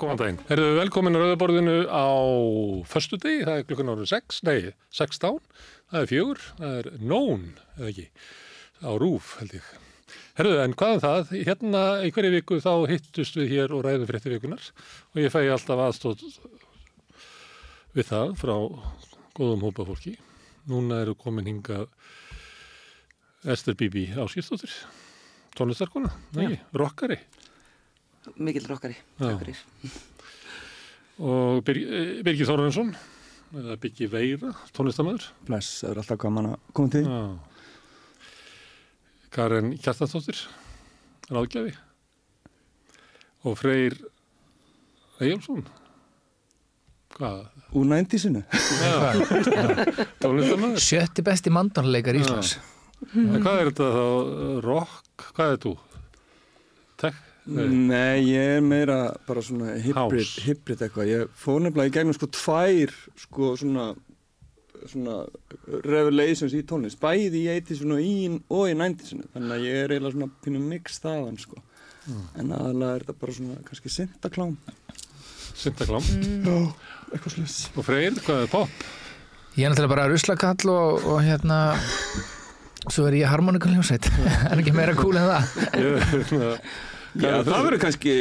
góðan daginn. Herðu velkomin á Rauðaborðinu á förstu degi, það er klukkan árið 6, nei, 16, það er fjögur, það er nón, eða ekki, á rúf held ég. Herðu, en hvað er það? Hérna í hverju viku þá hittust við hér og ræðum frétti vikunar og ég fæ alltaf aðstótt við það frá góðum hópa fólki. Núna eru komin hinga Ester Bibi Áskistóttir, tónlistarkona, rockari. Mikil rockari, Já. takk fyrir. og eh, Birgir Þórensson eða Birgir Veira, tónlistamöður Bless, það er alltaf gaman að koma til því. Karen Kjartansdóttir ráðgjafi og Freyr Eyjálsson hvað? Úr næntísinu. tónlistamöður Sjötti besti mandónleikar Íslands En hvað er þetta þá? Rock? Hvað er þú? Tech? Nei. Ég er meira bara svona hybrid, eitthvað. Ég fór nefnilega í gegnum sko tvær sko svona svona revelations í tónlist. Bæði í 80 og í, og í 90 þannig að ég er eiginlega svona pínu mix þaðan sko. En aðalega er þetta bara svona kannski syndaklám Sintaklám Já, eitthvað sluss og Freyr, hvað er pop? Ég er náttúrulega bara ruslakall og, og hérna svo er ég harmonikuljónsveit en ekki meira cool en það Já, það það? verður kannski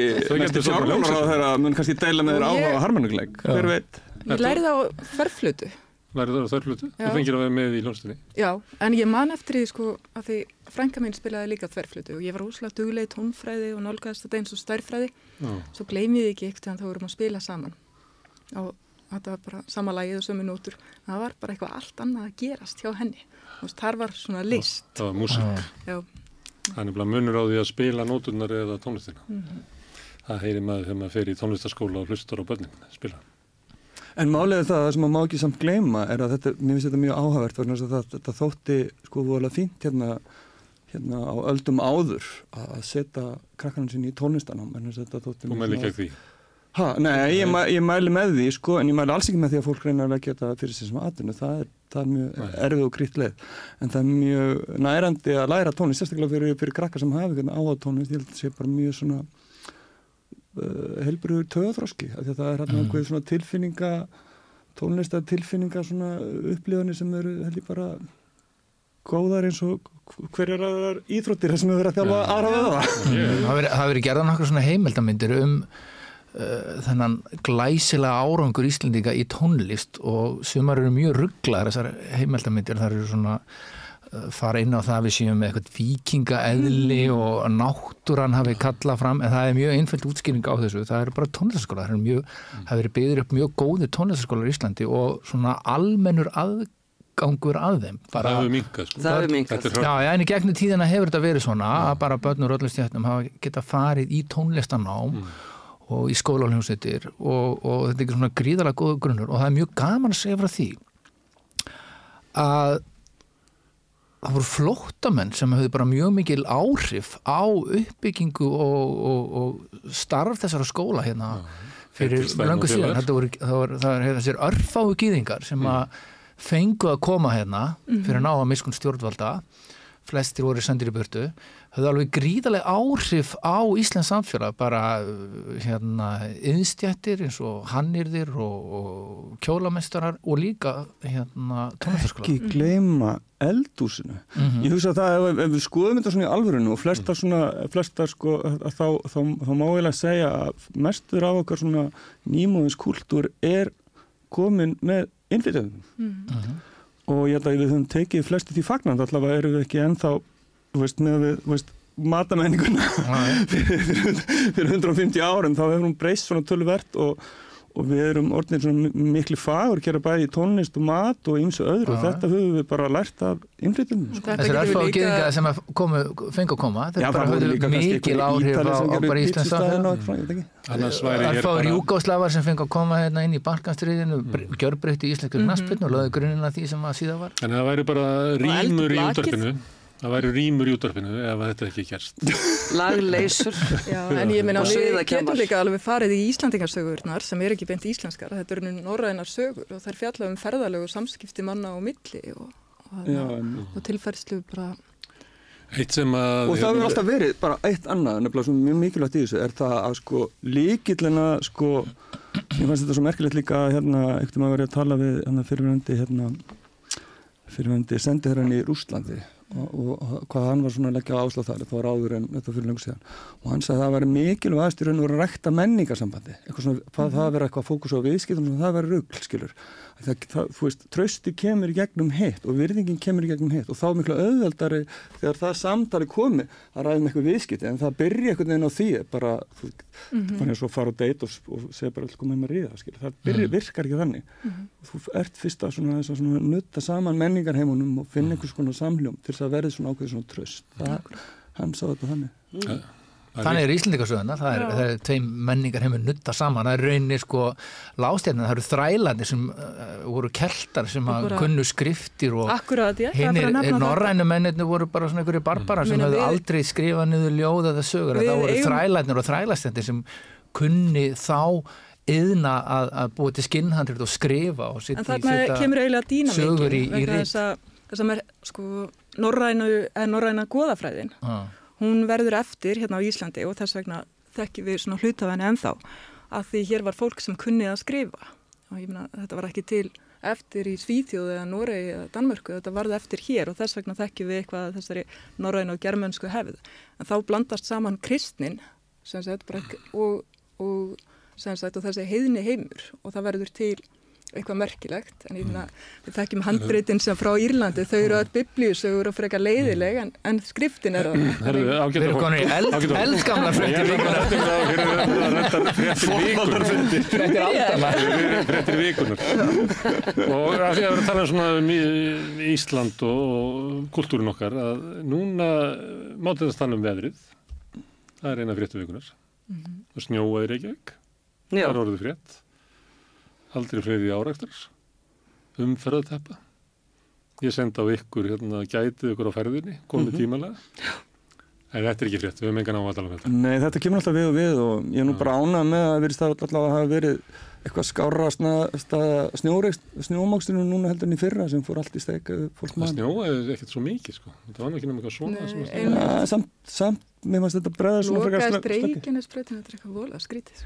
næstu fjármálar á þeirra mun kannski deila með þér Og áhuga á harmonikleik, hver veit? Ég lærði það á þverflutu, Lærið það á þörflutu? Þú fengir að vera með í hljónstinni já, en ég man eftir því sko að því frænka mín spilaði líka þverflutu og ég var úslega duglega í tónfræði og nálgæðist þetta eins og stærfræði, Já. svo gleymið ég ekki ekkert þegar þá vorum að spila saman. Og þetta var bara sama lagið og sömu nótur, það var bara eitthvað allt annað að gerast hjá henni. Og þar var svona list, Það var músík. Já, Er nefnilega munur á því að spila nóturnar eða tónlistina. Mhm. Það heyri maður þegar maður fer í tónlistaskóla og hlustar á börnin, spila. En er það, það sem maður má ekki samt gleyma er að þetta, mér finnst þetta mjög áhugavert vegna þess að það, þetta þótti sko vorulega fínt hérna, hérna á öldum áður að að setja krakkarinn sinni í tónlistanám vegna þess að þetta þótti Þú svona- ekki því. Ha, nei, ég, mæ, ég mæli með því sko, en ég mæli alls ekki með því að fólk reyna að leggja þetta fyrir sig sem atvinnu, það það er mjög Nei. erfið og krýtt leið en það er mjög nærandi að læra tónlist sérstaklega fyrir, fyrir krakkar sem hafa eitthvað áhuga tónlist, ég held að það sé bara mjög svona uh, helbriður töðaþróski, af því að það er hérna mm. svona tilfinninga tónlistar tilfinninga svona upplifanir sem eru held ég bara góðar eins og hverjar aðrar íþróttir sem við verðum að þjálfa Já. aðra Ég, Það það hafi verið gerðan okkur svona heimildamindir um þennan glæsilega árangur Íslendinga í tónlist og sumar eru mjög rugglar þessar heimildamindir, það eru svona uh, fara inn á það að við séum með eitthvað vikingaeðli og náttúran hafi kallað fram, en það er mjög einföld útskýring á þessu, það eru bara tónlistaskóla það eru mjög, það hafi verið byggður upp mjög góði tónlistaskólar í Íslandi og svona almennur aðgangur að þeim það bara hefur minkað, sko. Það hefur er Já, já, en í gegnum tíðina hefur þetta verið svona að bara börnur öllum stjættum hafa geta farið í tónlistanám og í skólaljónsveitir og, og þetta er ekki svona gríðalega góða grunnur og það er mjög gaman að segja frá því að það voru flóttamenn sem hefur bara mjög mikil áhrif á uppbyggingu og, og, og starf þessara skóla hérna fyrir löngu síðan. voru, það voru, það voru þessir örfáu gýðingar sem að fengu að koma hérna fyrir að ná að miskun stjórnvalda. Flestir voru sendir í burtu höfðu alveg gríðarlega áhrif á Íslands samfélag bara uh, hérna yðstjættir eins og hannirðir og, og kjólamestarar og líka hérna tónlistaskóla ekki gleyma eldúsinu Mhm. ég hugsa að það ef, ef við skoðum þetta svona í alvörinu og flestar svona flestar sko að þá, þá, þá má ég að segja að mestur af okkar svona nýmóðins kultúr er komin með innflytjöndum Mhm. og ég held að við höfum tekið flesti því fagnand allavega erum við ekki ennþá þú veist, með við, þú veist, matamenninguna fyrir, fyrir, fyrir 150 árum þá hefur hún breyst svona töluvert og, og við erum orðin svona miklu fagur gera bæði í tónlist og mat og ýmsu öðru og þetta höfum við bara lært af innflytjum sko. þetta við líka, gýðingar sem að komu, fengu að koma Já, þeir bara höfðu mikil áhrif á, á bara Íslands pítsustaðina og samfélag eitthvað, ég veit ekki. Annars væri hér Örfáur bara... júgáslafar sem fengu að koma hérna inn í Balkanstriðinu mm. gjörbreytti íslensku Mhm. knaspinu og lögðu grunnina því sem að síðan var En það væri bara rýmur í blakið. Það væri rýmur í útvarpinu ef þetta ekki gerst. Lagleysur. já, en ég Og við getum líka alveg farið í Íslandingarsögurnar sem er ekki beint íslenskar, þetta eru norrænar sögur og þær fjalla um ferðalögu samskipti manna á milli og, og, Já, og, og tilfærslu bara Eitt sem að... og það hefur alltaf verið bara eitt annað nefnilega sem er mjög mikilvægt í þessu er það að sko líkillina sko ég fannst þetta svo merkilegt líka að, hérna, ekkert um að vera að tala við hérna, fyrirvændi hérna, fyrirvændi sendiherran í Rússlandi og, og, hvað hann var svona að leggja áslá þar þetta var áður en þetta fyrir lengur síðan. Og hann sagði að það væri mikilvægast í raun og að rekta menningarsambandi eitthvað svona, hvað það að vera eitthvað fókus á viðskiptum og það væri rugl, skilur það, það, þú veist, trösti kemur í gegnum hitt og virðingin kemur í gegnum hitt og þá er miklu auðveldari þegar það samtali komi að ræðum eitthvað viðskipti en það byrja einhvern veginn á því bara, þú fann ég svo að fara á date og, og segja bara alltaf komið með ríða, skilur það byrja, virkar ekki þannig. Þú ert fyrst að svona, að svona nutta saman menningarheimunum og finna einhvers konar samhljóm til þess að verði svona ákveð svona tröst það, hann sá þetta þannig Þannig er Íslandikarsöðuna, það er, það er tveim menningar heimur nutta saman, það er rauninni sko lástjarnir, það eru þrælandir sem uh, voru keltar sem að kunnu skriftir og að nefna þetta. norrænu mennirni voru bara svona einhverju barbara sem Meina, hefðu aldrei skrifað niður ljóð eða sögur, það voru eigum- þrælandir og þrælastendir sem kunni þá yðna að, að búa til skinnhandrit og skrifa og setja þarna kemur eiginlega dýna sögur í- í vegna rit. þess að þess að sko, norræna goðafræðin, Ah, hún verður eftir hérna á Íslandi og þess vegna þekkjum við svona hlutafæni ennþá að því hér var fólk sem kunni að skrifa og ég meina þetta var ekki til eftir í Svíþjóð eða Noregi eða Danmörku, þetta varði eftir hér og þess vegna þekkjum við eitthvað af þessari norrænu og germönsku hefð. En þá blandast saman kristnin sagt, og, og, sagt, og þessi heiðni heimur og það verður til eitthvað merkilegt en ég meina, við þekkjum handbritin sem frá Írlandi, þau eru öll biblíusögur og frekar leiðileg en, en skriftin er það. Ágættu erum konur í eldgamla er vikunar. það að renda fréttir vikunar. Og að því að vera að tala svona um Ísland og, og kultúrin okkar að núna mátið að tala um veðrið. Það er eina fréttir vikunar. Það snjóaði Reykjavík. Það er orðið frétt. Aldrei fleiri áræktar. Umferðateppa. Ég sendi á ykkur hérna gætið ykkur á ferðinni, komið tímalega. En þetta er ekki frétt, við höfum engan á að tala um þetta. Nei, þetta kemur alltaf við og við og ég er nú bara ánað með að verið stað allavega að hafa verið eitthvað skárra snjómákstinu núna heldur en í fyrra sem fór allt í steik eh, Það mann. snjóaði ekkert svo mikið sko. Það var nú ekki eitthvað svona Nei. Ja, samt, samt, mér fannst þetta breða snögg. Reykjanesbreytin, þetta er eitthvað vola skrítið.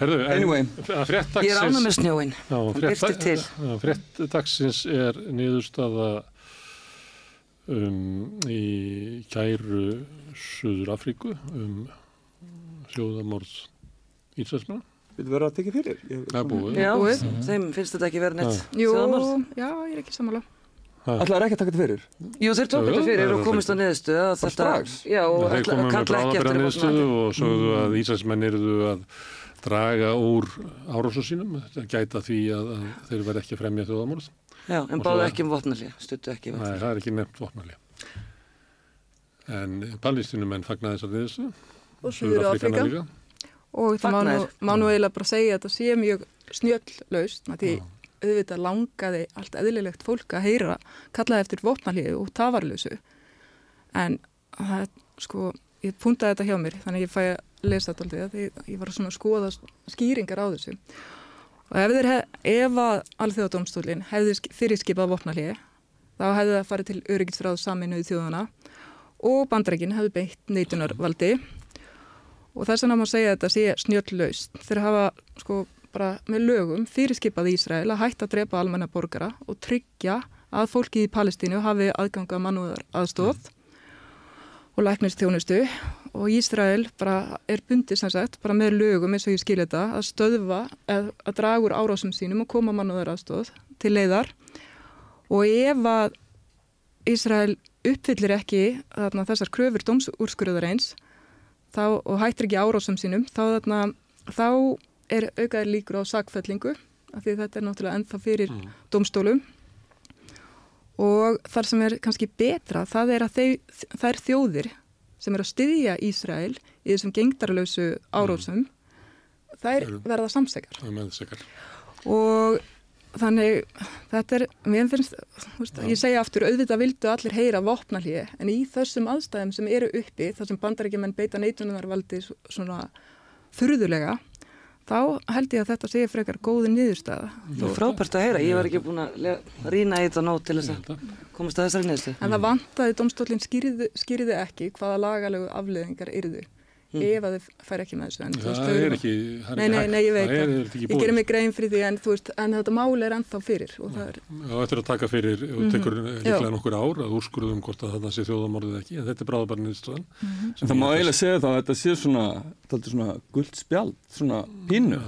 Herðu, Anyway. að frétt ég er ánað með snjóin. já, Hann frétt, birtir til. já, frétt dagsins er niðurstaða um, í kæru Suður Afríku um sjóðamorð Íslandsmanna. Vil vera að tekja fyrir? Er búið. Já, Búið. þeim finnst þetta ekki verið neitt. Jú, já, ég er ekki sammála. Alltaf er ekki að taka þetta fyrir. Jú, þeir tók þetta fyrir og komist á niðurstu þetta, strax? já, og Þeir komum með kalla ekki eftir bráðabæra vopna og sögðu að Íslandsmenn eruðu að draga úr árásu sínum, þetta gæta því að, að þeir verði ekki að fremja þjóðamorð. Já, en báðu ekki um vopnalið, stuttu ekki Nei, vopnalið. það er ekki nefnt vopnarlega. En pallistinumenn fagnaði þessar niðurstöðu. Og Suður Afrika. líka. Og það má nú, eiginlega bara segja að þetta sé mjög snjöll laust, því auðvitað langaði allt eðlilegt fólk að heyra, kallaði eftir vopnalíðu og tafarlösu. En það, sko, ég puntaði þetta hjá mér, þannig að ég fæ að lesa þetta aldrei, því ég var svona að skoða skýringar á þessu. Og ef, ef að alþjóðadómstólinn hefði sk- fyrirskipað vopnalíði, þá hefði það farið til öryggisráð saminuði þjóðana og bandrækin hefði beitt neitunarvaldi og þess vegna má segja að þetta sé snjölllaust. Þeir hafa sko bara með lögum fyrirskipað Ísrael að hætta að drepa almenna borgara og tryggja að fólki í Palestínu hafi aðganga mannúðar aðstóð og læknistjónustu og Ísrael bara er bundið sem sagt bara með lögum eins og ég skil þetta að stöðva að, að draga úr árásum sínum og koma mannúðar aðstóð til leiðar og ef að Ísrael uppfyllir ekki þarna, þessar kröfur dómsúrskurðar eins þá, og hættir ekki árásum sínum þá, þarna, þá er aukaðir líkur á sakfellingu af því þetta er náttúrulega ennþá fyrir Mm. dómstólum og þar sem er kannski betra það er að þau, þær þjóðir sem er að styðja Ísrael í þessum gengdarlausu árásum þær Eru- verða samsekar og þannig þetta er, mér finnst veist, ég segja aftur, auðvitað vildu allir heyra vopnalíði, en í þessum aðstæðum sem eru uppi, þar sem bandaríkjumenn beita neitunarvaldi svona furðulega þá held ég að þetta sé frekar góði niðurstaða. Þú er frábært að heyra, ég var ekki búin að rýna í þetta nót til þess að komast að þessari neðstu. En það vantaði domstólinn skýrði, skýrði ekki hvaða lagalegu afleðingar yrðu ef að þið fær ekki með þessu. En, þú veist, Það þau er ekki, það er Nei, ekki nei, nei, ég veit það. Er, það. er Ég gerir mig grein fyrir því en, þú veist, en þetta mál er ennþá fyrir og það er, Já, þetta er að taka fyrir og tekur líklega nokkur ár að úrskurðum hvort að þetta sé þjóðamorðið ekki, en þetta er bráðabarn nýðstöðan. En það má eiginlega segja þá að þetta sé svona, þetta svona gullt spjald, svona pínu.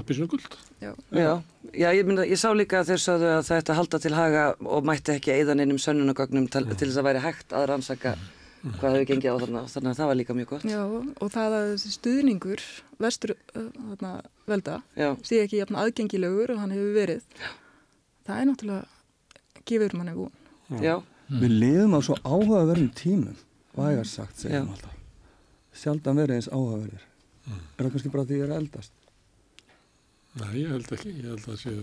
Appisinu guld. já, Já, já ég, myndi, ég sá líka að þeir sögðu að þetta halda til haga og mætti ekki eðan einum sönnunagögnum til, til þess að væri hægt að rannsaka hvað hefur gengið á þarna, þannig að það var líka mjög gott. já, og það að stuðningur vestur uh, þarna, velda Já, sé ekki jafn aðgengilegur og hann hefur verið það er náttúrulega gefur manni von já, Við lifum á svo áhugaverðum tímum, vægar sagt, Já. segjum alltaf. Sjaldan verið eins áhugaverðir. Er það kannski bara því að ég er eldast? Nei, ég held ekki, ég held að sé,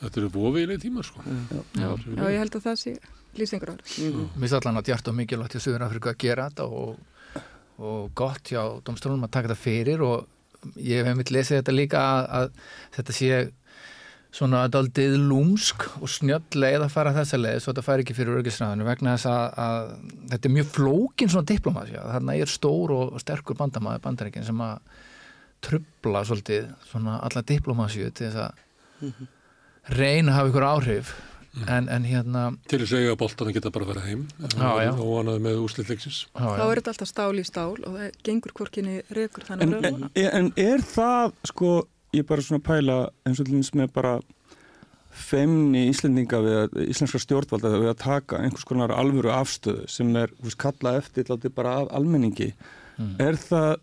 þetta eru vofiðileg tímar, sko. já, já, ég held að það sé lýsingur ára mhm, Mér finnst allan að djart og mikilvægt hjá Suður Afrika að gera þetta og, og gott hjá domstólunum að taka þetta fyrir og ég hef einmitt lesið þetta líka að, að þetta sé svona daldið lúmsk og snjöll leið að fara þessa leið svo þetta fær ekki fyrir örgisræðinu vegna þess að, að þetta er mjög flókin svona diplomasja þarna er stór og sterkur bandamaður bandaríkin sem að trubla svolítið svona alla diplomasju til þess að reyna að hafa ykkur áhrif en, en hérna Til þess að eiga boltan að geta bara að fara heim og hanaði með úslitleiksins. þá er þetta alltaf stál í stál og það gengur hvorkinni rekur En, þannig en, en er það, sko, ég er bara svona að pæla eins og lins með bara femni íslendinga við að, íslenska stjórnvalda við að taka einhvers konar alvöru afstöðu sem er, þú veist, kalla eftir látið bara af almenningi. Er það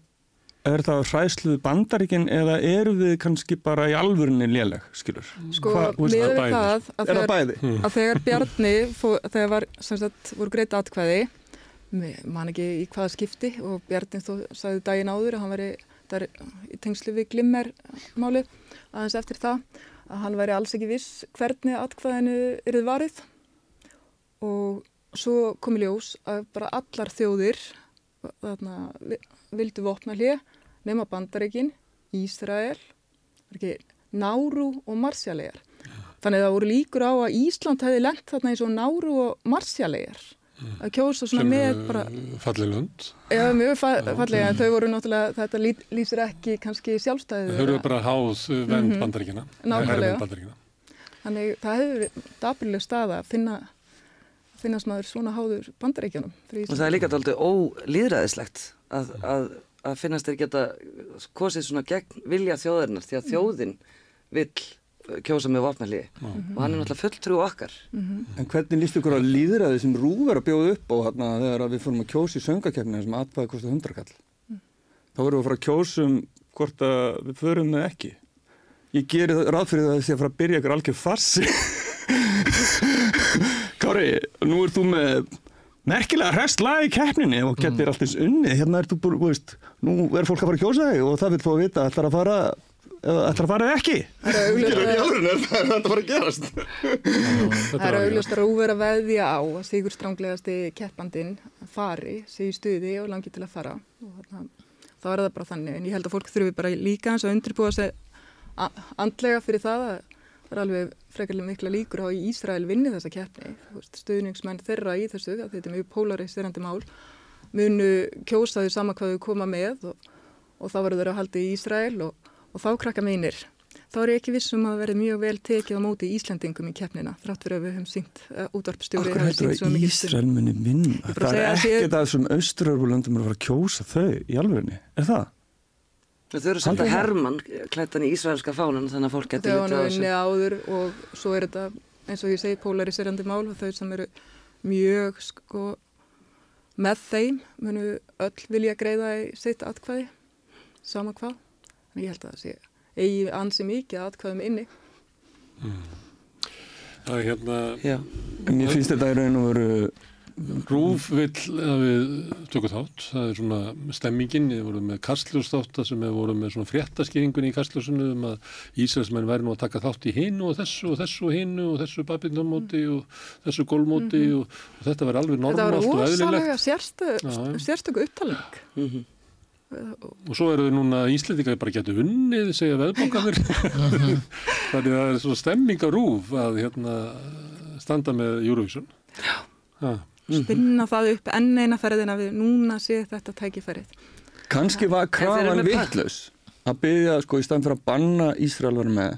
er það hræsluðu bandaríkin eða eru við kannski bara í alvörinni léleg, skilur? sko, veist, með það að það þegar, að þegar Bjarni fó, þegar var, sem sagt, voru greitt atkvæði man ekki í hvaða skipti og Bjarni þó sagði daginn áður að hann veri þar, í tengslu við glimmermáli aðeins eftir það að hann væri alls ekki viss hvernig atkvæðinu yrið varið. Og svo kom í ljós að bara allar þjóðir þarna, vi- vildu vopna hlið nema Bandaríkin, Ísrael, Náru og Marsjalegar. Þannig að það voru líkur á að Ísland hefði lent þarna eins og Náru og Marsjalegar að kjósa svona með bara, fallið lund. eða mjög fa fallega en þau voru náttúrulega, þetta lít, lýsir ekki kannski sjálfstæðið Þau eru bara háð vend mm bandaríkina. Mhm. Nákvæmlega. Bandaríkina. Þannig það hefur verið dapurleg staða að finna finnast maður svona háður bandaríkjanum og það er líka aldrei ólýðræðislegt að, að, að finnast þeir geta kosið svona gegn vilja þjóðarinnar því að þjóðin vill uh, kjósa með vopnalíði og hann er náttúrulega fulltrú okkar. En hvernig líst ykkur að líðræði sem rúf er að bjóða upp á þarna þegar við fórum að kjósa í söngakefni sem atkvæði kosti hundrakall? Þá vorum við að fara að kjósa um hvort að við förum með ekki. Ég geri það- ráð fyrir það að það sé að fara að byrja ykkur algjör farsi. Kári, nú ert þú með merkilega hrest lag í keppninni og getur allt eins unni. Hérna er þú búin, þú veist, nú er fólk að fara að kjósa þig og það vil fá að vita ætlar að fara eða ætlar að fara eða ekki. Það er að- alvörunni er það að fara að gerast. það er augljóst að rúver að veðja á að sigur stránglegasti keppandinn fari, í stuði og langi til að fara og þarna, þá er það bara þannig en ég held að fólk þurfi bara líka eins og undirbúa sig andlega fyrir það að það er alveg frekarlega mikla líkur á að Ísrael vinni þessa keppni stuðningsmenn þeirra í þessu þetta er mjög polariserandi mál munu kjósa þau sama hvað þau koma með og, og þá verður þeirra halda í Ísrael og, og þá krakka meinir þá er ekki vissum að verði mjög vel tekið á móti Íslendingum í keppnina þrátt fyrir að við höfum syngt uh, útvarpstjóri Akkur svo að Ísrael muni vinna? Það er ekkert að þessum austrarúlöndum að fara að kjósa þau í alvegni, er það? Þau eru samt að herman klættan í ísraelska fánan þannig að fólk getur litið á er þessu. unni áður og svo er þetta eins og ég segi polariserandi mál og þau sem eru mjög sko með þeim munu öll vilja greiða í sitt atkvæði sama hvað. En ég held að það sé eigi ansi mikið atkvæðum inni. Það er hérna, Já, En Mér finnst þetta í raun og veru Rúf vill að við tökum þátt, það er svona stemmingin, við vorum með kastljósþátt sem við vorum með svona fréttaskýringunni í kastljósinu um að Ísraelsmenn væri nú að taka þátt í hinu og þessu og þessu og hinu og þessu babinamóti og þessu gólmóti og, og þetta var alveg. Þetta var normalt og eðlilegt. sérstö, Já, já. sérstöku upptalning Mhm. og, Og svo eru þau núna Íslendingar bara getur unnið, segja veðbókanir. Þannig að það er svo stemming á rúf að hérna, standa með Eurovision. Já. Spinna það upp enn eina ferðina við núna sé þetta tækifærið. kannski var krafan vittlaus að byggja sko í staðin fyrir að banna Ísrael vera með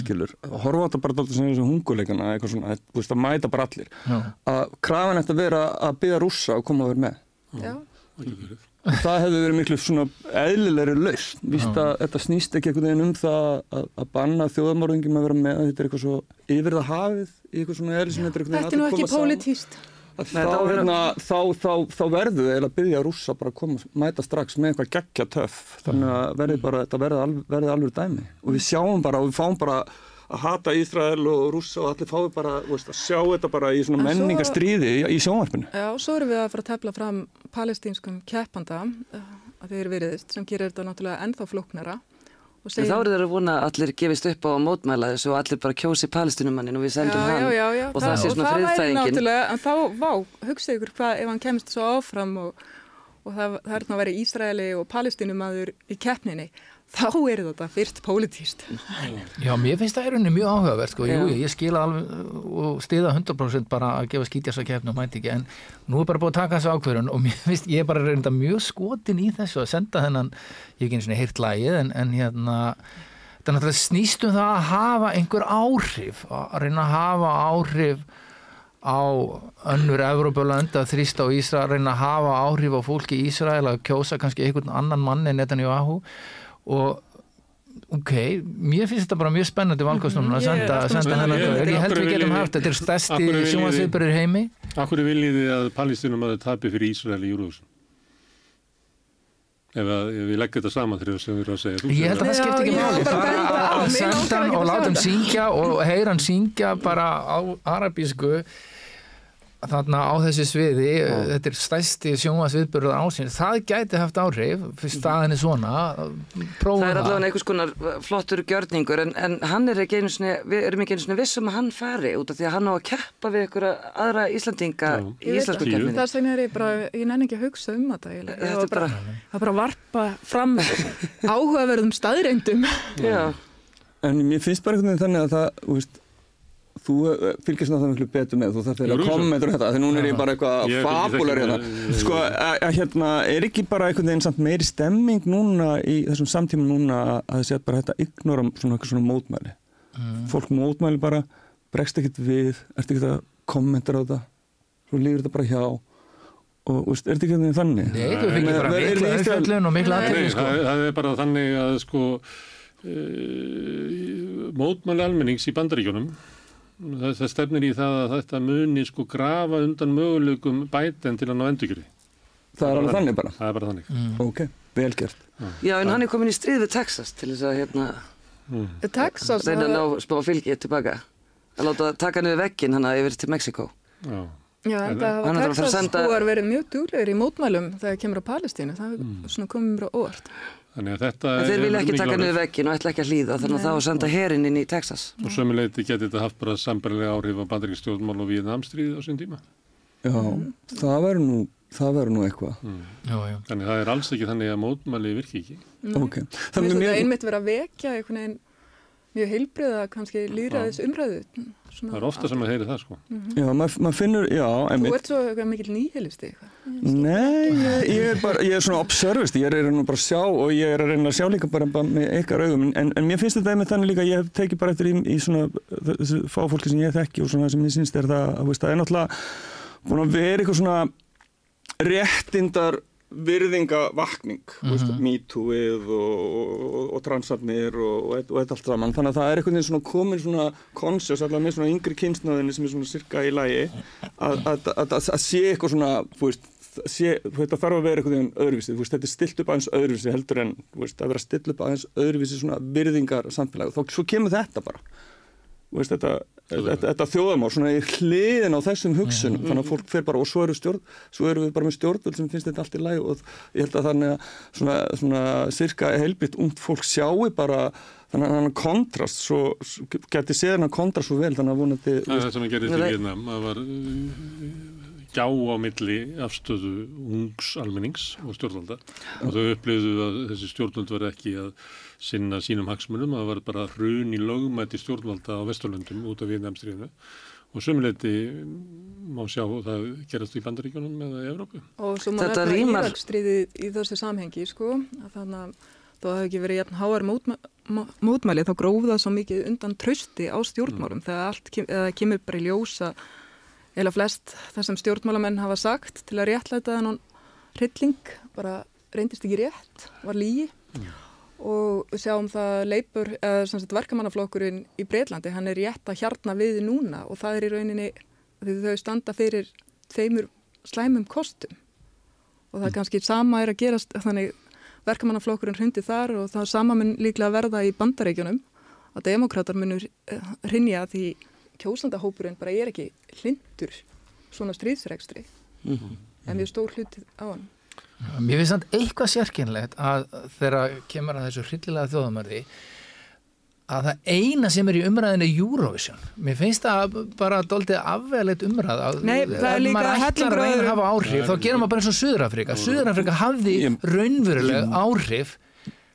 skilur, horfa á þetta bara dálítið sem þessu hunguleikana eitthvað svona, veist að mæta bara allir. Já. að krafan ætti að vera að byggja rússa og koma að vera með. Já, verið. það hefði verið miklu svona eðlilegri lausn. Víst að þetta snýst ekki einhvern veginn um það að, að banna þjóðamorðingum að vera með þetta er eitthvað svo yfir það hafið í eitthvað svona eðli sem þetta er er nú ekki pólitíst. Þá, verður- hérna, þá, þá, þá verður þau að byggja rússa bara að koma, mæta strax með eitthvað geggja töff. Þannig að verði bara, þetta verði, alv, verði alveg dæmi. Og við sjáum bara og við fáum bara að hata Ísrael og rússa og allir fáum bara veist, að sjá þetta bara í svona En svo- menningastríði í, í sjónvarpinu. Já, svo erum við að fara að tefla fram palestínskum keppanda uh, að þeir veriðist sem gerir þetta náttúrulega ennþá flóknara. og En þá eru þeir að vona að allir gefist upp á að mótmæla þessu og allir bara kjósi palestinumannin og við sendum já, hann. já, já, og það, sé svona og það væri náttúrulega, en þá, vá, hugsaðu ykkur hvað ef hann kemst svo áfram og, og það, það er að vera Ísraeli og palestinumadur í keppninni, þá er þetta fyrst pólitíst. Já, mér finnst það í rauninni mjög áhugavert sko. Jú, ég skila alveg og stiða 100% bara að gefa skítjast að kefna mæti ekki, en nú er bara búið að taka þessu ákvörun og mér finnst ég er bara reynda mjög skotin í þessu að senda þennan ég hef ekki eins og heyrt lagið, en, en hérna þetta er náttúrulega snýst um það að hafa einhver áhrif, að reyna að hafa áhrif á önnur Evrópulönd að þrýsta á Ísrael, reyna að hafa áhrif á fólki í Ísrael að og ok, mér finnst þetta bara mjög spennandi valkostnum að Mhm, er senda, alltaf senda hennar Ég- gaur. ég held við getum haft, þetta er sjónvarsviðburður í heimi Akkur viljið þið að palestinum að þau tapi fyrir Ísrael í Eurovision? Ef, að, ef við leggum þetta saman þegar sem við erum að segja. Þú ég held að það Já, skipti ekki máli bara að að senda hann og að láta hann syngja og heyra hann syngja bara á arabísku þarna á þessu sviði þetta er stærsti sjónvarsviðburður ásins, það gæti haft áhrif fyrir staðinni svona prófa Það er allavega einhvers konar flottur gjörningur en, en hann er ekki einu sinni, við erum ekki einu sinni vissum að hann fari út af því að hann á að keppa við ykkur aðra Íslandinga Já. í það. kemminni. Þess vegna er ég bara, ég nenni ekki að hugsa um þetta eiginlega. Ég var er bara, Það bara að varpa fram áhugaverðum staðreindum. já, En mér finnst bara einhvern veginn þannig að það, þú veist, þú eh, fylgist náttúrulega miklu betur með, þú þarf fyrir að Eurovision. kommentur þetta, þegar núna er ég bara eitthvað fabular hérna. Sko, að, að hérna, er ekki bara einhvern veginn samt meiri stemming núna í þessum samtíma núna að að það sé bara þetta ignora svona eitthvað svona mótmæli. Fólk mótmæli bara, bregst ekkert við, ert ekkert að kommentar á þetta, svo lífur þetta bara hjá og, veist, er þetta ekki einhvern veginn þannig? Nei, þú fengir bara Ísrael- umfjöllun og mikla Nei, aðtölu sko. það, það er bara þannig að sko mótmæli almennings í bandaríkjunum það, það stefnir í það að þetta muni sko grafa undan möguleikum bæten til að ná endurkjöri. Það er alveg þannig bara. Það er bara þannig. Ok, vel gert. já, en hann er komin í stríð við Texas til þess að hérna, Texas, reyna að það- ná spá fylgið tilbaka. Að láta taka niður veggin hann yfir til Mexiko. Já. Já, en það er að að Texas senda- búar verið mjög duglegir í mótmælum þegar kemur á Palestínu. Það er Mm. svona komið mér á óvart. Þannig að þetta En þeir vilja er ekki taka niður veggin og ætla ekki að hlýða þannig að þá að senda herinn inn í Texas. Og sömuleiti geti þetta haft bara sambarilega áhrif á bandaríkstjórnmál og Vietnamstríð á sín tíma. Já, það verður nú, það verður nú eitthvað. Jú. Þannig að það er alls ekki þannig að mótmæli virki ekki. Ok. Mér Það finnst er þetta mjög, einmitt vera að vekja einhvern veginn mjög heilbriða kannski líraðis umræðu. Svona- Það er ofta sem að heyri það sko. já, maður mað finnur, já, Þú ert svo eitthvað mikil nýhelisti eitthvað. Nei, ég, ég, er bara, ég er svona observist, ég er að reyna bara að sjá og ég er að reyna að sjá líka bara, bara með ykkar augum en, en mér finnst þetta einmitt þannig líka að ég hef tekið bara eftir í, í svona þessu fáfólki sem ég þekki og svona sem ég syns er það það er náttúrulega búin að vera eitthvað svona réttindar virðingavakning mm -hmm. MeToo-ið og, og, og og, og, og þetta allt saman. Þannig að það er einhvern veginn svona komin svona conscious allavega með svona yngri kynsnaðinni sem er svona sirka í lagi að, sé eitthvað svona veist, sé, þetta þarf að vera einhvern veginn öðruvísi. Veist, þetta er stilt upp aðeins öðruvísi heldur en veist, að vera stilt upp aðeins öðruvísi svona virðingar samfélag og þá kemur þetta bara veist, þetta, þetta, þetta þjóðamál svona í hliðin á þessum hugsunum þannig að fólk fer bara og svo eru, stjórn, svo eru við bara með stjórnvöld sem finnst þetta allt í læg og ég held að þannig að svona, svona sirka heilbritt ungt fólk sjáu bara þannig að hann kontrast svo, geti séð hann kontrast svo vel þannig að vonandi Það er það sem að í Nei. Vietnam. Það var uh, gjá á milli afstöðu ungs almennings og stjórnvalda og þau upplifðu að þessi stjórnvald var ekki að sinna sínum hagsmunum, það var bara hrun í lögmæti stjórnvalda á Vesturlöndum út af Vietnamstríðinu og sömuleyti má sjá það gerast í Bandaríkjónum eða í Evrópu. Og svo maður Þetta rímar- Íraksstríðið í þessu samhengi, sko, að þannig að þó það hefði ekki verið jafn háar mótmæ, mó- mótmæli þá gróf það svo mikið undan trausti á stjórnmálum. Þegar allt kem, eða kemur bara í ljósa eða flest það sem stjórnmálamenn hafa sagt til að réttlæta þennan hrylling bara reyndist ekki rétt, var lígi og við sjáum það leipur, eða sem sagt verkamannaflokkurinn í Breitlandi, hann er rétt að hjarna við núna og það er í rauninni því þau standa fyrir tveimur slæmum kostum. Og það er kannski sama er að gerast þannig verkamannaflokkurinn hrundi þar og það sama mun líklega verða í bandaríkjunum að demokrátar munur hrinja því kjósandahópurinn bara er ekki hlindur svona stríðsregstri en mjög stór hluti á hann Mér finnst samt eitthvað sérkynlegt að þegar kemur að þessu hryllilega þjóðamörði að það eina sem er í umræðinu er Eurovision. Mér finnst það bara doldið afveglegt umræð að Nei, það er líka hellingur að reyna að hafa áhrif þá gerum maður bara eins og Suður-Afrika. Suður-Afrika hafði raunveruleg áhrif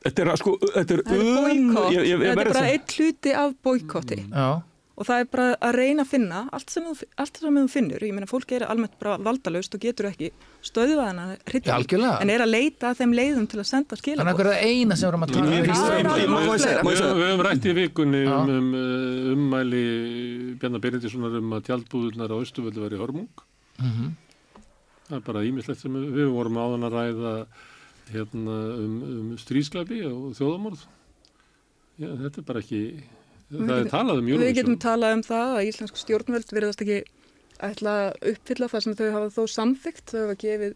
Þetta er sko, þetta er boykott, ég, ég, ég þetta er bara eitt hluti af boykotti Já, og það er bara að reyna að finna allt sem þú, allt sem þú finnur, ég meina fólk er almennt bara valdalaust og getur ekki stöðvað hennar Já, algjörlega. en er að leita að þeim leiðum til að senda þannig skilabóð að hver er það eina sem við erum að tala um það það- Við, höfum rætt í vikunni um, um uh, ummæli Bjarnar Berendíssonar um að tjaldbúðunar á Östuvöldu væri hörmung. Mhm. Það er bara ímislegt sem við, vorum áðan að ræða hérna, um, um stríðsklafi og þjóðamorð. Þetta er bara ekki, það er talað um Við getum Eurovision. talað um það að íslensk stjórnvöld verðast ekki ætla að uppfylla það sem þau hafa þó samþygt, þau hafa gefið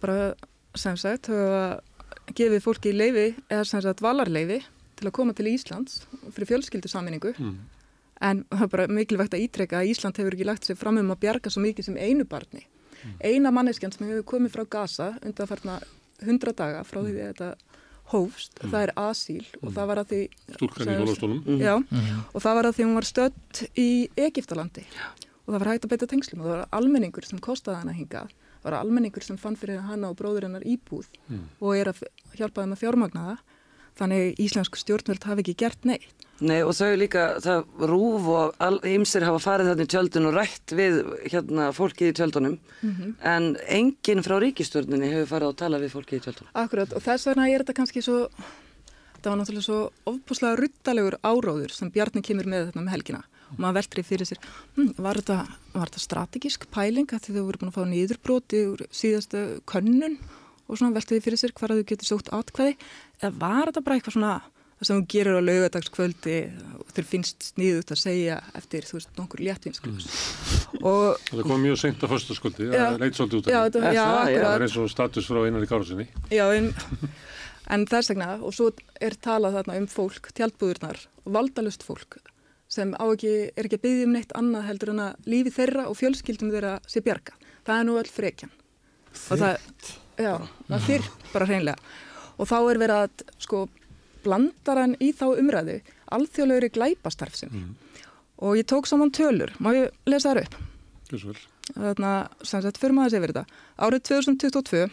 bara, sem sagt, þau hafa gefið fólki leifi, eða sem sagt valarleifi til að koma til Íslands fyrir fjölskyldusamminningu Mm. en það er bara mikilvægt að ítreka að Ísland hefur ekki lagt sig fram um að bjarga svo mikið sem einu barni. Eina manneskjan sem hefur komið frá Gaza undan farna 100 daga frá því að þetta hófst, það er asíl og það var að því Stúlkan í hólastólum. Já, Mhm. og það var að því hún var stödd í Egiptalandi og það var hægt að beita tengslum og það var almenningur sem kostaði hana hinga það var almenningur sem fann fyrir hana og bróður hennar íbúð og er að hjálpa þeim að fjármagna það. Þannig íslensku stjórnvöld hafi ekki gert neitt Nei og þau líka, það rúf og ymsir hafa farið þarna í tjöldun og rætt við hérna fólkið í tjöldunum. En enginn frá ríkistjórninni hefur farið að tala við fólkið í tjöldunum. Akkurat og þess vegna er þetta kannski svo þetta var náttúrulega svo ofbúslega ruttalegur áróður sem Bjarni kemur með þetta með helgina. Og maður veltri fyrir sér hm, var, þetta, var þetta strategísk pæling að þau voru búin að fá nýðurbroti úr síðastu könnun? Og svona veltri fyrir sér hvar að þau getur sótt atkvæði. Eða var þetta bara eitthvað svona það sem þú gerir á laugadagskvöldi og þér finnst sniðut að segja eftir þú veist nokkur léttvinsklus og Það kom mjög seint á föstaskvöldi, Já. það leit svolítið út af já, það, já? Það akkurat er eins og status frá einari Kárasinni. Já, en, en þess vegna, og svo er talað þarna um fólk, tjaldbúðurnar, valdalust fólk, sem á ekki, er ekki að byggja um neitt annað heldur en að lífi þeirra og fjölskyldum þeirra sé bjarga. Það er nú öll frekjan. Það, já, það fyrr bara hreinlega. Og þá er verið að, sko, blandar hann í þá umræðu alþjóðlegri glæpastarfsemi. Og ég tók saman tölur, má ég lesa þar upp? Vel. þarna, sem sagt, fyrir maður yfir þetta. Árið 2022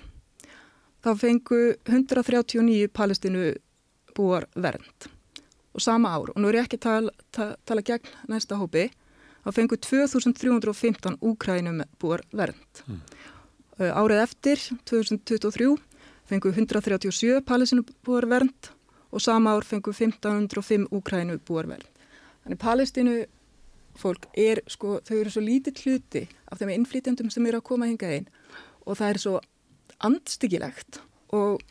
þá fengu 139 palestinu búar vernd og sama ár, og nú er ég ekki að tala, tala, gegn næsta hópi, þá fengu 2315 úkrænum búar vernd. Uh, árið eftir, 2023, fengu 137 palestinu búar vernd og sama ár fengu 1505 úkrænu búar vernd. Þannig palestinu fólk er sko, þau eru svo lítið hluti af þeim innflýtjandum sem eru að koma hingað inn og það er svo andstyggilegt og,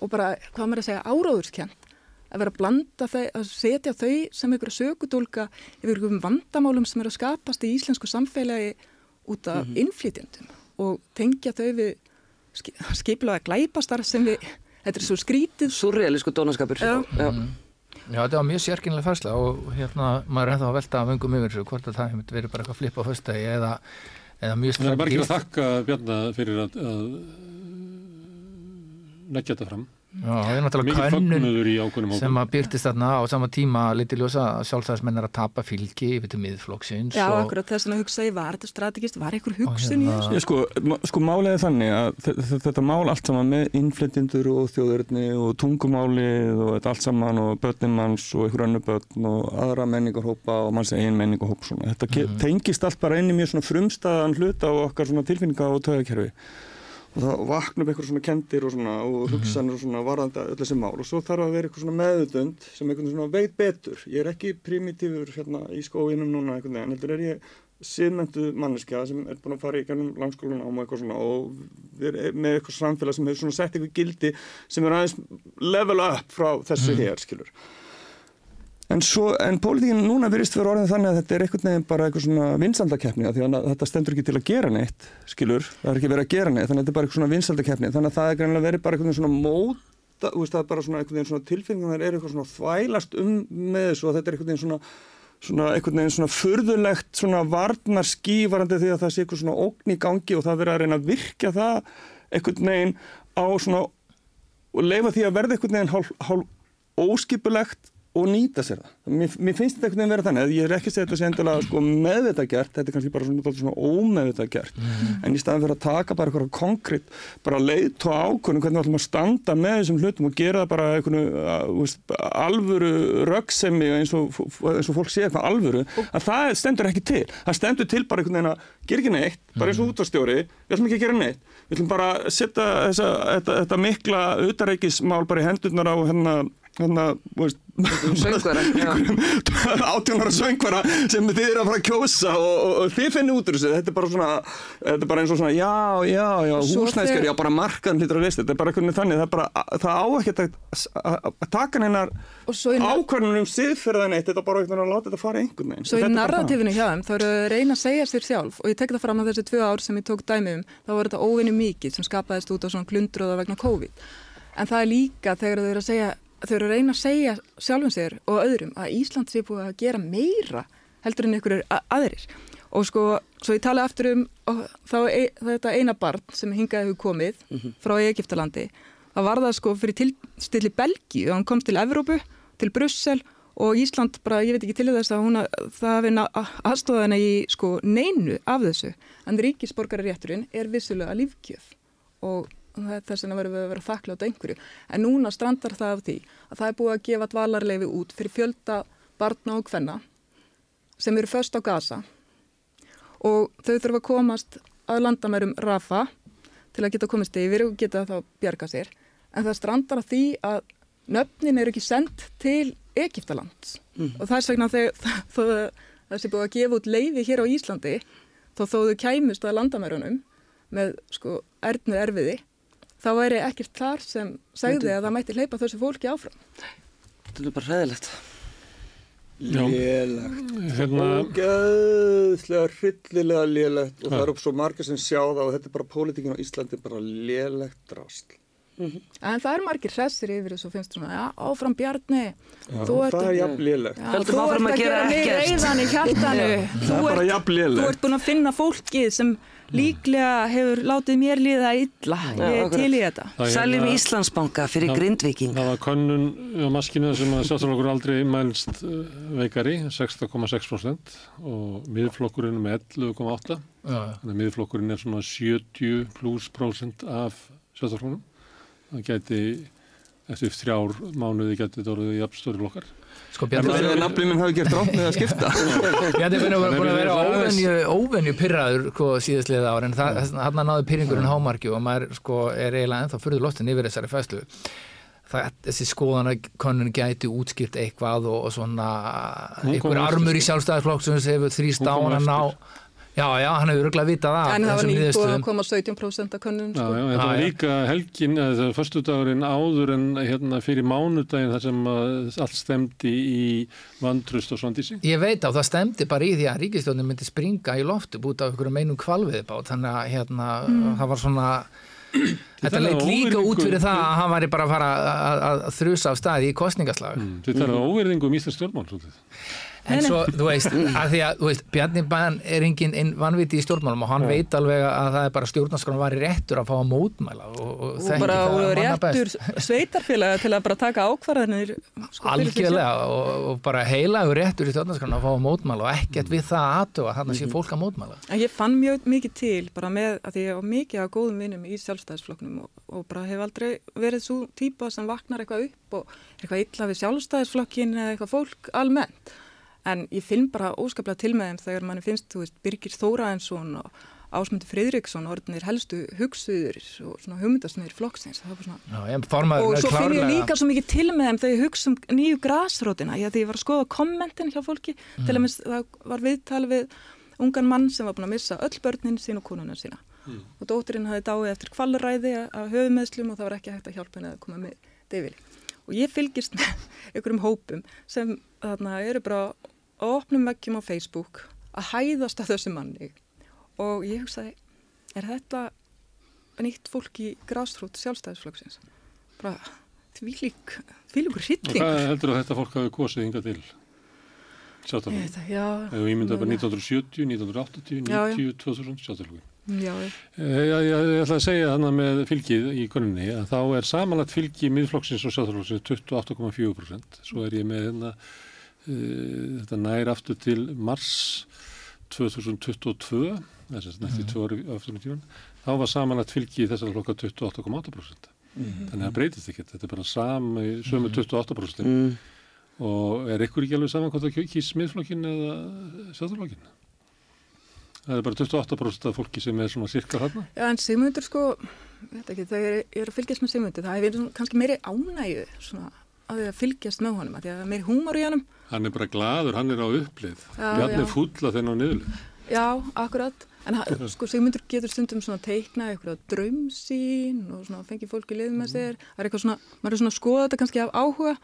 og bara, hvað maður að segja, áráðurskjönd að vera að blanda þau, að setja þau sem einhverja sökudólka yfir einhverjum vandamálum sem eru að skapast í íslensku samfélagi út af innflýtjandum og tengja þau við ski, skiplaða glæpastarf sem við, þetta er svo skrítið Surrealísku dónaskapur. Já. Já. Já, þetta var mjög sérkynlega færsla og hérna maður er ennþá að velta af öngum yfir þessu hvort að það hefði verið bara eitthvað flip á föstudegi eða, eða mjög Það er bara ekki að þakka Bjarnar fyrir að, að leggja þetta fram. Já, það er náttúrulega í hópum. sem að byrtist þarna á sama tíma lítið ljósa að sjálfstæðismenn er að tapa fylgi yfir til miðflokksins Já, og, akkurat þess að hugsa ég, var þetta strategist, var einhver hugsun í hérna- þessu? Já, sko, sko málið er þannig að þe- þe- þetta mál allt saman með innflytjendur og þjóðurni og tungumálið og þetta allt saman og börnin manns og einhver önnu börn og aðra menningarhópa og manns eigin menningarhóp svona. Þetta mm tengist allt bara inn í mjög svona frumstæðan hluta og okkar svona tilfinninga og tögakerfi og vakna upp eitthvað svona kendir og svona og hugsanir og svona varðandi öll þessi mál og svo þarf að vera eitthvað svona meðutund sem eitthvað svona veit betur. Ég er ekki primitífur hérna í skóinum núna einhvern veginn, heldur er ég siðmentu manneskja sem er búin að fara í gennum langskólan ám og eitthvað svona og er með eitthvað samfélag sem hefur svona sett eitthvað gildi sem er aðeins level up frá þessu hér, skilur. En, svo, en pólitíkin núna virðist vera orðin þannig að þetta er einhvern veginn bara eitthvað svona vinsaldakeppni því að þetta stendur ekki til að gera neitt, skilur, það er ekki verið að gera neitt, þannig að þetta er bara eitthvað svona vinsaldakeppni, þannig að það er greinlega verið bara eitthvað svona móta, veist, það er bara svona veginn svona tilfinningar er eitthvað svona þvælast um með þessu og þetta er veginn svona svona einhvern veginn svona furðulegt svona varnar skífarandi því að það sé eitthvað svona ógn í gangi og það verið að reyna að virkja það einhvern veginn á svona og leifa því að verða einhvern veginn hálf, hálf óskipulegt og nýta sér það. Mér, mér finnst þetta einhvern veginn vera þannig, ég er ekki að segja þetta sé endilega sko, meðvitað gert, þetta er kannski bara svona, svona ómeðvitað gert, en í staðan fyrir að taka bara eitthvað konkrétt, bara leitt og ákvörnum hvernig við ætlum að standa með þessum hlutum og gera það bara einhvern alvöru röggsemi eins eins og fólk sé eitthvað alvöru, að það stendur ekki til, það stendur til bara einhvern veginn að gera ekki neitt, bara eins og útvarstjóri, við ætlum ekki að gera neitt, við ætlum bara að setja þetta, þetta mikla utareikismál bara í hendurnar á hérna hérna, veist Söngvara, átjónara söngvara sem þið eru að fara að kjósa og, og, og þið finnir út úr þessu. Þetta er bara svona, þetta er bara eins og svona já, já, já, Svo húsnæðskar, þegar- já, bara markaðan hlýtur að lista, þetta. Er bara einhvern veginn þannig, það bara, það á ekki að, taka hennar Og svo í nar- ákvörnum um siðferðan eitt, þetta er bara einhvern veginn að láta þetta fara einhvern veginn. Svo í narratífinu hjá þeim, þá eru að reyna að segja sér sjálf. Og ég tek það fram að þessi tvö ár sem ég tók dæmi um, þá var þetta óvinni mikið sem skapaðist út á svona glundröða vegna COVID. En það er líka þegar þau eru að segja, þau eru að reyna að segja sjálfum sér og öðrum að Ísland sé búið að gera meira heldur en ykkur aðrir. Og sko, svo ég tala aftur um þá e, þetta eina barn sem hingaði hefur komið frá Egiptalandi, það var það sko fyrir tilstilli Belgíu, hann komst til Evrópu, til Brussel og Ísland bara, ég veit ekki til þess að hún að, það hafi aðstofað henni í sko neinu af þessu, en ríkisborgararétturinn er vissulega lífgjöf og þess vegna verðum við að vera þakklátt einhverju, en núna strandar það af því að það er búið að gefa dvalarleifi út fyrir fjölda barna og kvenna sem eru först á gasa og þau þurfa að komast að landamærum Rafa til að geta komist yfir og geta þá bjarga sér. En það strandar af því að nöfnin eru ekki sendt til Egiptaland og þess vegna þegar sé búið að gefa út leifi hér á Íslandi þó þó þau kæmust að landamærunum með sko erðnu erfiði þá væri ekkert þar sem segði að það mætti hleypa þessu fólki áfram. Þetta er bara hræðilegt. Lélegt. Hérna, Ógeðslega, hryllilega lélegt. Og það eru svo margir sem sjá það og þetta er bara pólitíkin á Íslandi bara lélegt drasl. en það eru margir hressir yfir þessu og finnst svona, já, áfram Bjarni. Þú ert, er að að gera reyðan í hjartanu. Þú er ert, búin að finna fólkið sem líklega hefur látið mér líða illa ég akkurat. til í þetta er Seljum hérna- Íslandsbanka fyrir Já. grindviking. Það var könnun á maskinu sem að sjálfstæðarflokkur aldrei mælst uh, veikari, 6,6% og miðflokkurinn með 11,8%. Já, Þannig að miðflokkurinn er svona 70 pluss prósent af sjálfstæðarflokknum. Það geti, eftir þrjár mánuði geti þetta orðið jafnstóri flokkar. Sko Bjarni maður- Þegar nafnið minn hafi gert rátt með að skipta. Bjarni var búin að vera óvenju, óvenju pyrraður sko, síðastliða ár en hann náði pyrringurinn hámarki og maður sko, er eiginlega ennþá fyrður lostin yfir þessari fæslu það, þessi skoðana konun gæti útskýrt eitthvað og, og svona einhver armur í sko. sjálfstæðarflokk sem hefur þrýst á hann að ná. Já, já, hann hefur örgulega vitað af en það var þessum nýbúið að koma 17% af könnun Já, sko. já, þetta Já, var já. líka helgin, eða það er föstudagurinn áður en hérna fyrir mánudaginn þar sem að allt stemdi í vandrust og svandísi. Ég veit á, það stemdi bara í því að ríkistjónin myndi springa í loftu búið af einhverjum einum kvalviðbát þannig að hérna, það var svona þetta er leit líka út fyrir það að hann væri bara að fara að, að, að þrusa af staði í kostningaslag Mm. Þetta er óverðingu um Íslands stjórnmál, svolítið. En svo, þú veist, að því að, veist, Bjarni Bæn er engin einn vanviti í stjórnmálum og hann veit alveg að það er bara stjórnarskrána var í réttur að fá að mótmæla og, og, og bara réttur sveitarfélaga til að bara taka ákvarðanir sko. Algjörlega og, og bara heilagur réttur í stjórnarskrána að fá að mótmæla og ekkert við það aðtöfa þannig Mhm. að sé fólk að mótmæla. En ég fann mjög mikið til bara með að ég var mikið af góðum vinnum í sjálfstæðisflokknum og, bara hef aldrei verið svo típa sem vaknar eitthvað upp og eitthvað illa við sjálfstæðisflokkin eða eitthvað fólk almennt. En ég finn bara óskaplega til með þeim þegar manni finnst, þú veist, Birgir Þóraensson og Ásmundur Friðriksson orðinir helstu hugsuður og svona hugmyndasnir flokksins. Það var bara svona Já, ég formaður og svo finn ég líka svo mikið til með þeim þegar ég hugsa um nýju grásrótina ég, því ég var að skoða kommentin hjá fólki Mm. til að minnst það var viðtal við ungan mann sem var búin að missa öll börnin sín og konuna sína. Og dóttirinn hafi dáið eftir kvalræði að höfumeðslum og það var ekki hægt að hjálpa henni að koma með deyfili. Og ég fylgist með einhverjum hópum sem þarna eru bara á opnum veggjum á Facebook að hæðast að þessu manni og ég hugsaði er þetta nýtt fólk í grásrót sjálfstæðisflokksins bara þvílík þvílíkur Og hrylling hvað heldur að þetta fólk hafi kosið hinga til? Ég já Ef við ímynda bara 1970, 1980, Já, já. 90, 2000 sjáttalógin. já, já. Ég, ég, ég ætla að segja þannig með fylgið í konunni að þá er samanlagt fylgi miðflokksins og sjáttalóksins 28,4%. Svo er ég með hérna, þetta nær aftur til mars 2022, þess að nætti tvö ári aftur í tíman, þá var samanlagt fylgi í þessara flokka 28,8%. Þannig að það breytist ekkert, þetta er bara sami, sömu 28% Mm. og er ykkur ekki alveg saman hvort það kýs miðflokkin eða sjáttalókin? Það er bara 28% af fólki sem er svona cirka þarna. já en Sigmundur sko ekki, þegar ég er að fylgjast með Sigmundur það hefur kannski meiri ánægju svona, að að fylgjast með honum að því að það er meiri húmor í honum Hann er bara gladur, hann er á upplið. Já, já. er fúll að þennan á niðurlið. já, akkurat en hann- sko Sigmundur getur stundum svona teiknað eitthvað draumsín og svona fengi fólk í lið með sér það er eitthvað svona, maður er svona að skoða þetta kannski af áhuga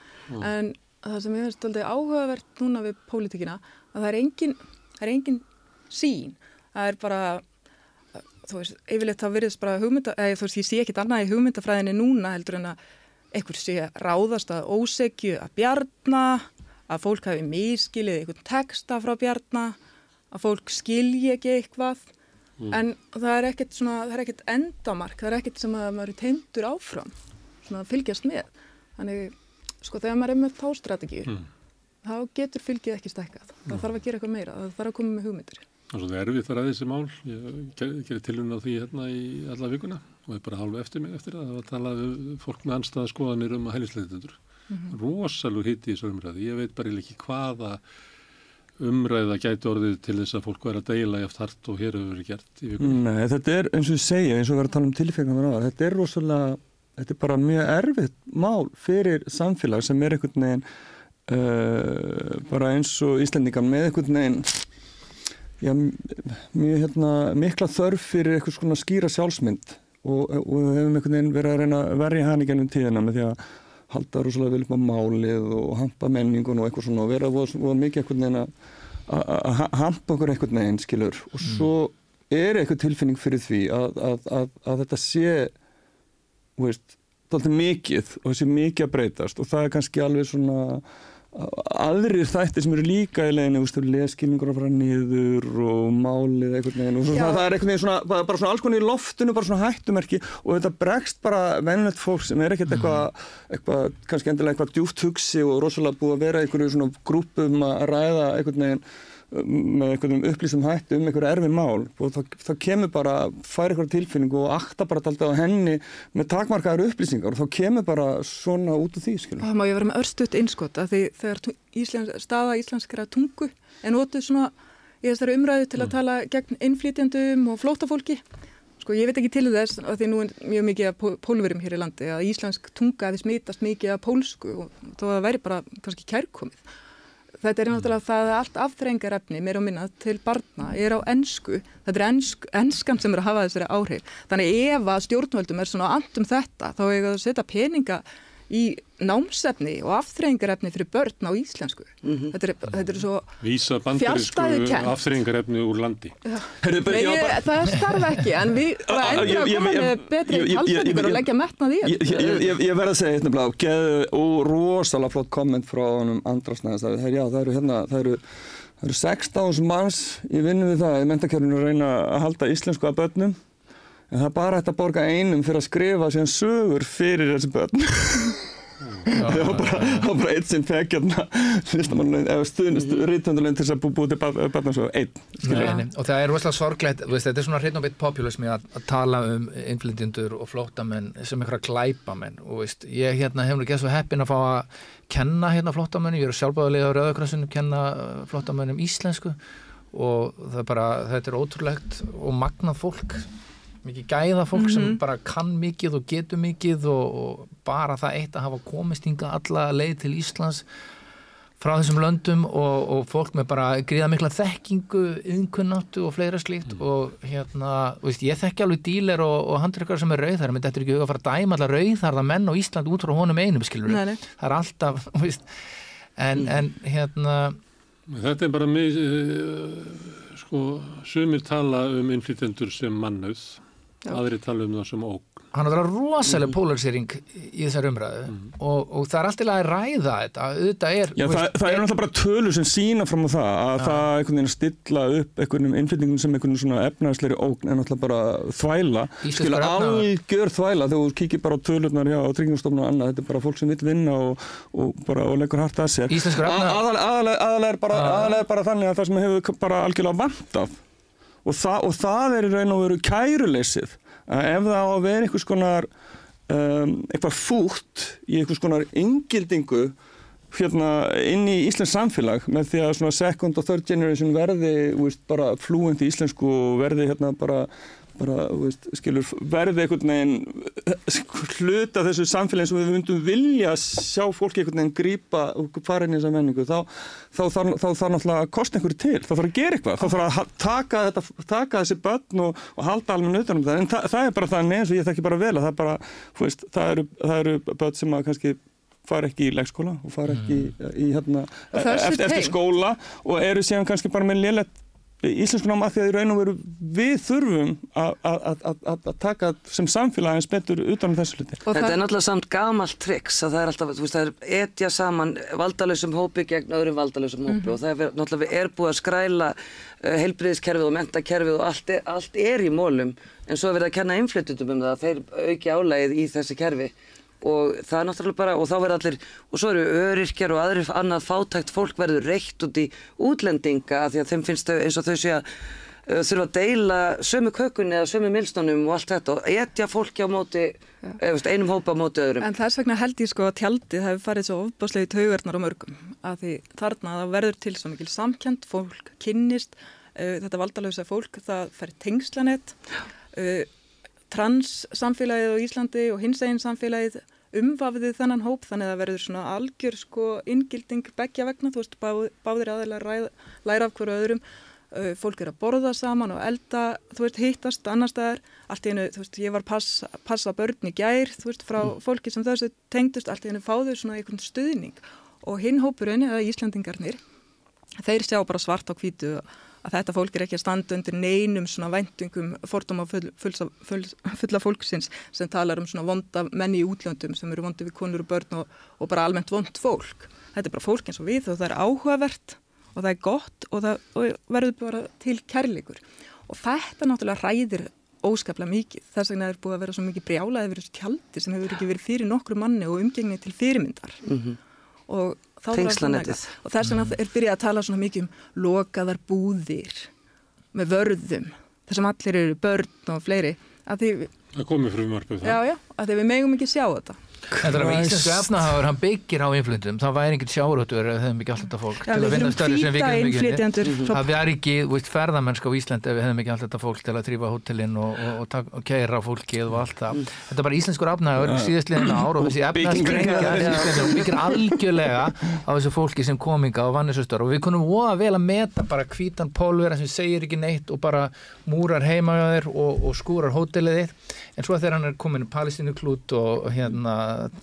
en það sem ég finnst aldrei áhugavert núna við pólitíkina að það er engin, það er engin sín það er bara þú veist, yfirleitt þá virðist bara hugmynda, eða þú veist, ég sé ekkit annað í hugmyndafræðinni núna heldur en að einhver sé ráðast að ósegju að bjarna, að fólk hafi miskilið einhvern texta frá bjarna, að fólk skilji ekki eitthvað, en það er ekkert svona, það er ekkert endamark, það er ekkert sem að maður er teindur áfram, svona að fylgjast með. Þannig, sko, þegar maður er með þá strategíu, Mm. þá getur fylgið ekki stækkað. Það þarf að gera eitthvað meira, það þarf að koma með hugmyndir. Það er svolítið erfitt að ræða þessi mál. Ég ger- gerir tilhörun á því hérna í alla vikuna og er bara halvu eftir mig eftir það. Það var að tala við fólk með anstæða skoðanir um að hælisleitendur. Mm -hmm. Rosalur hitti í þessu umræði. Ég veit bara ekki hvaða umræða gæti orðið til þess að fólk væri að deila aft hart og hér hefur verið gert í vikunni. Nei, þetta er eins og við segja, eins og við erum að tala um það, þetta er rosalega, þetta er bara mjög erfitt mál fyrir samfélag sem er einhvern veginn uh, bara eins og Íslendingar með einhvern veginn já, mjög hérna mikla þörf fyrir eitthvað svona skýra sjálfsmynd og, og við hefum einhvern veginn verið að reyna að verja hann í gennum tíðina með því að halda rosalega vel upp á málið og hampa menningun og eitthvað svona og vera voða, mikið einhvern veginn að að- að ha- hampa okkur einhvern veginn skilur. Og svo er eitthvað tilfinning fyrir því að, að, að, að þetta sé veist, mikið og þessi mikið að breytast. Og það er kannski alveg svona aðrir þættir sem eru líka í leginu, leskilningur að fara niður og málið einhvern veginn og svo, Já. það, er veginn svona, bara, svona alls konar í loftinu, bara svona hættumerki og þetta bregst bara venjulegt fólk sem er ekkert eitthvað, eitthvað, kannski endilega eitthvað djúft hugsi og rosalega búið að vera í einhverju svona grúpum að ræða einhvern veginn með einhverjum upplýstum hætti um einhverju erfið mál og þá, þá kemur bara, fær einhverju tilfinningu og akta bara alltaf á henni með takmarkaður upplýsingar og þá kemur bara svona út úr því, skilur. Það má ég vera með örstuðt innskot að því þegar Íslands, staða íslenskra tungu er notuð svona í þessari umræðu til að tala gegn innflytjandum og flótafólki. Sko ég veit ekki til þess að því nú er mjög mikið pól- pólverum hér í landi að íslensk tunga hefði smitast mikið af pólsku og þó að það væri bara kannski kærkomið. Þetta er náttúrulega það að allt afþrengarefni meira og minna til barna er á ennsku. Þetta er ensk, enskan sem er að hafa þessari áhrif. Þannig ef að stjórnvöldum er svona andum þetta þá er að setja peninga í námsefni og afþreyingarefni fyrir börn á íslensku. þetta, er, þetta er svo Vísa bandarísku Fjarstæðukennt. afþreyingarefni úr landi. Bara- Nei, ég bara- það starf ekki, en við Ah, erum endur ég- að koma með betri talsendingar og leggja metnað í Ég, ég, þetta. ég, ég verð að segja eitt nefnilega geð, og rosalega flott komment frá honum Andrasnæðis það, já, það eru hérna það eru, það eru 16.000 manns í vinnu við það í mentakjörnum að reyna að halda íslensku að börnum en það er bara hægt að borga einum fyrir að skrifa síðan sögur fyrir þessi börn. Það var bara, bara einn sem fekk hérna eða stuðnist rítvöndurlaun til þess að bú, búið til einn skilur. Nei, nei. og það er rosalega sorglegt þetta er svona hreinn og beitt populismi að, að tala um innflytjendur og flóttamenn sem einhverja glæpamenn. Og veist, ég hérna hefur ekki svo heppin að fá að kenna hérna flóttamenn, ég er sjálfbáðulega á Rauðakrassunum kenna uh, flóttamennum íslensku. Og það er bara, þetta er ótrúlegt og magnað fólk mikið gæða fólk sem bara kann mikið og getur mikið og, og bara það eitt að hafa komist hinga alla leið til Íslands frá þessum löndum og, og fólk með bara gríða mikla þekkingu, innkunnáttu og fleira slíkt og hérna, þú veist, ég þekki alveg díler og, og handrykkar sem er rauðar, menn þetta er ekki huga að fara að dæma allar rauðarða menn á Ísland út frá honum einum, skilur nei. það er alltaf, þú veist en, en hérna Þetta er bara með, uh, sko, sumir tala um innflytjendur sem mannauð. Aðri tala um það sem óg. hann er rosaleg polarisering í þessar umræðu og, og það er alltaf að ræða þetta, auðvitað er Já, það, það er náttúrulega bara tölur sem sína fram á það að það einhvern veginn stilla upp einhvern innflytningum sem einhvern svona efnaðsleiri ógn er náttúrulega bara þvæla. Efnahagur. algjör þvæla þegar þú kíkir bara á tölurnar hjá tryggingastofnun og annað, þetta er bara fólk sem vil vinna og, og, bara, og leggur hart að sér. Aðalega aðal, aðal er, bara, Já. aðal er bara þannig að það sem hefur bara algjörlega vantað og, það- og það er í raun og veru kæruleysið. Að ef það á að vera einhvers konar um, eitthvað fútt í einhvers konar yngildingu hérna inn í Íslands samfélag með því að second og third generation verði veist, bara flúent í íslensku og verði hérna bara, bara veist, skilur, verði einhvern veginn sko, hluta þessu samfélagi sem við myndum vilja sjá fólki einhvern veginn grípa og fara inn í þessa menningu þá, þá, þá, þá þarf náttúrulega að kosta einhverju til, þá þarf að gera eitthvað þá þarf að taka, þetta, taka þessi börn og, og halda alveg utanum það en það, það er bara þannig eins og ég þekki bara vel að það bara, þú veist, það eru, það eru börn sem að kannski fara ekki í leikskóla og fara ekki í hérna Og þessi eftir, eftir tengsl. skóla og eru síðan kannski bara með lélætt íslensku náma að því að í raun og veru við þurfum að- að að- að- að taka sem samfélagi eins betur utan um þessu hluti. Og Þetta er náttúrulega samt gamalt triks að það er alltaf, þú veist, það er etja saman valdalausum hópi gegn öðrum valdalausum hópi og það er náttúrulega er búið að skræla uh, heilbriðiskerfið og mentakerfið og allt er, allt er í mólum en svo er verið að kenna innflyttutum um það að þeir auki álægið í þessi kerfi og það er náttúrulega bara, og þá verður allir og svo eru öryrkjar og aðrir annað fátækt fólk verður reitt út í útlendinga af því að þeim finnst þau eins og þau sé að uh, þurfa að deila sömu kökunni eða sömu milstónum og allt þetta og etja fólki á móti eða, veist, einum hópa á móti öðrum. En þess vegna held ég sko að tjaldið hefur farið svo ofbáslega í taugarnar á mörgum að því þarna það verður til svo mikil samkjönd, fólk kynnist, uh, þetta valdalösa fólk, það fer tengslanett, uh, trans samfélagið á Íslandi og hins eginn samfélagið umvafðið þennan hóp þannig að það verður svona algjör sko inngilding begja vegna, þú veist, bá, báðir ræð, læra af hverju öðrum, uh, fólk er að borða saman og elda, þú veist, hittast annar staðar, allt í einu, þú veist, ég var passa, passa börn í gær, þú veist, frá fólki sem þessu tengdust, allt í einu fáðu svona einhvern stuðning. Og hinn hópurinn, eða Íslandingarnir, þeir sjá bara svart á hvítu að þetta fólk er ekki að standa undir neinum svona væntingum fordóma full, fulla, fulla, fólksins sem talar um svona vonda menni í útlöndum sem eru vondi við konur og börn og, og bara almennt vond fólk. Þetta er bara fólk eins og við og það er áhugavert og það er gott og það og verður bara til kærleikur. Og þetta náttúrulega ræðir óskaplega mikið. Þess vegna er búið að vera svo mikið brjálaði yfir þessu tjaldi sem hefur ekki verið fyrir nokkru manni og umgengni til fyrirmyndar. Og þá að Tengslanettið. og þess vegna er byrjað að tala svona mikið um lokaðar búðir með vörðum þar sem allir eru börn og fleiri að því, Það komið frumvarpið það. já, já, að því við megum ekki sjá þetta Þetta er að íslensku efnahagur, hann byggir á inflytjum, það væri engin sjáurötur eða hefðum ekki allt þetta fólk Já, til að vinna störri sem við ekki innflytjendur. Unnið. frá- Það væri ekki, þú veist, ferðamennsk á Íslandi ef við hefðum ekki allt þetta fólk til að trífa hótelin og, og, og, og keira fólkið og allt það. Þetta er bara íslenskur efnahagur síðastliðin ár og þessi efnahagsbrengja og byggir algjörlega á þessu fólki sem kominga og vann þessu störf. Og við kunum voða vel að meta bara hvítan pólvera sem segir ekki neitt og bara múrar heima en svo þegar hann er komin palestínu klút og hérna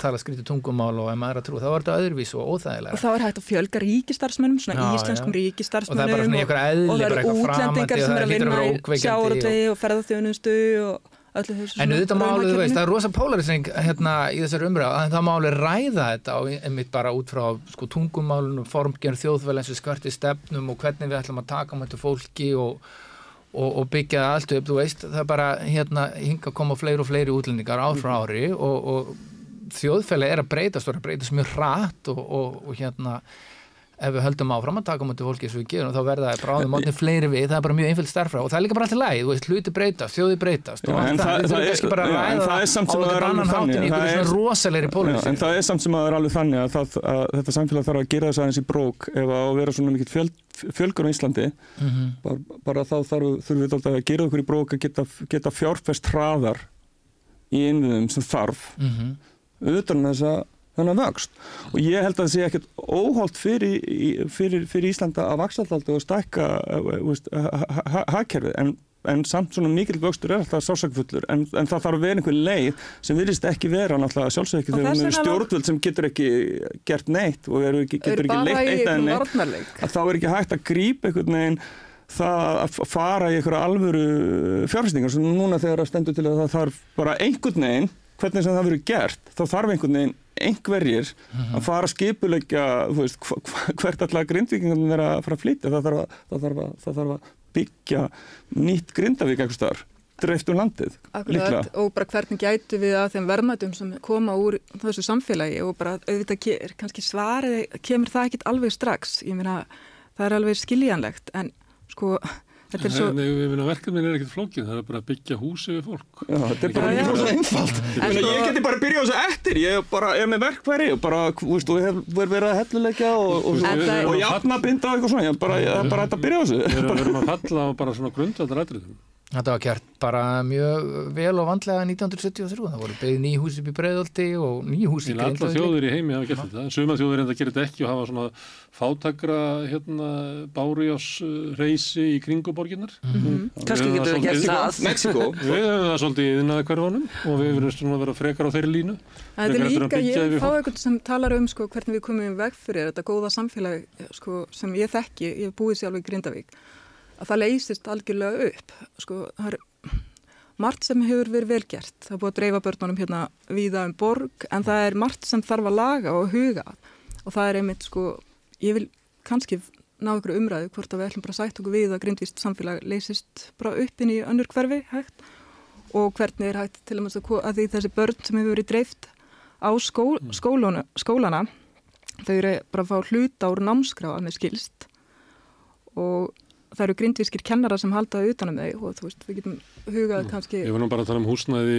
tala skrítið tungumál og að trú þá er þetta öðruvís og óþægilega og þá er hægt að fjölga ríkistarfsmönnum svona Já, íslenskum já. ríkistarfsmönnum og það er bara svona eitthvað eðli, og það eru útlendingar sem er að vinna í sjávarútvegi og... ferðarþjónustu og En auðvitað máli, þú veist, það er rosa polarisering hérna í þessari umræðu, að það máli ræða þetta og einmitt bara út frá sko, tungumálunum, formgerð þjóðvel eins og skvörti stefnum og hvernig við ætlum að taka á mættu fólki og, og, og byggja allt upp, þú veist, það er bara hérna hinga að koma fleiri og fleiri útlendingar ár frá ári og, og þjóðfæli er að breytast og er að breytast mjög hratt og, og hérna ef við höldum áfram að taka mútið fólki eins og við gerum þá verða það bráðum mótni fleiri við. Það er bara mjög einfjöld starfra og það er líka bara alltaf læg þú veist, hluti breytast, þjóði breytast Já, en það, það- það er- að en það er samt sem það er alveg þannig, en það er- er samt sem að það er alveg þannig að, það, að þetta samfélag þarf að gera þess aðeins í brók. Ef að vera svona mikill fjöld, fjölgur á Íslandi Mhm. bara, bara þá þurfum við að gera okkur í brók að geta, geta fjárfest hraðar í innviðum sem þarf. Mhm. utan þess að þennan vöxt. Og ég held að það sé ekkert óholt fyrir, fyrir, fyrir Íslanda að vaksa alltaf og stækka eh, ha- hagkerfið. En, en samt svona mikil vöxtur er alltaf sásakfullur en, en það þarf að vera einhver leið sem virðist ekki vera náttúrulega sjálfsög ekki þegar við erum stjórnvöld sem getur ekki gert neitt og eru getur ekki leitt eitt einhverjum neitt að þá er ekki hægt að grípa einhvern veginn það að fara í einhverja alvöru fjárfestingar. Sem núna þegar það stendur til að það þarf bara einhvern veginn hvernig sem það verður gert, þá þarf einhvern veginn einhverjir að fara að skipulegja þú veist, hvert allar grindvíkingum er að fara að flytja. Það þarf að, það þarf að, það þarf að byggja nýtt grindavík eitthvað starf dreift um landið, Akkurat, og bara hvernig gætu við að þeim verðmætum sem koma úr þessu samfélagi og bara auðvitað er kannski svarið, kemur það ekkit alveg strax, ég meina það er alveg skiljanlegt en sko þetta er svo Nei, ég meina verkefnin er ekkert flókin, það er bara að byggja húsi við fólk. Já, þetta er bara mjög einfalt. Ég, sko- ég geti bara byrjað á þessu eftir, ég er bara, er með verkfæri og bara, þú veist, og hef verið að helluleikja og, og, En og, eitthvað svona, ég er bara, ég að byrja þessu. erum, við erum að falla á bara svona grundvaldar atriðum. Þetta var kjart bara mjög vel og vandlega 1973, það voru beðið ný hús upp í Breiðolti og ný hús í alla Grindavík. þjóður í heimi hafa gert þetta. Suma þjóður enda gerir þetta ekki og hafa svona fátakra hérna, bárujás reysi í kringuborginnar. Mhm. Kannski getur við gert það. Mexiko. Við höfum það svolítið í þinnaði hverfanum og við verðum svona að vera frekar á þeirri línu. Þetta er líka, ég fá eitthvað sem talar um sko, hvernig við komum í veg fyrir þetta góða samfélag sko, sem ég þekki, ég að það leysist algjörlega upp. Sko, það er margt sem hefur verið velgert. Það er búið að dreifa börnunum hérna víða um borg, en það er margt sem þarf að laga og huga. Og það er einmitt, sko, ég vil kannski ná ykkur umræðu hvort að við ætlum bara að sætt okkur við að grindvist samfélag leysist bara upp inn í önnur hverfi hægt og hvernig er hægt til að, því þessi börn sem hefur verið dreift á skó, skólana, skólana þau eru bara að fá hluta úr námskrá að með skilst og það eru grindvískir kennara sem halda utanum þau og þú veist, við getum hugað kannski Ég var nú bara að tala um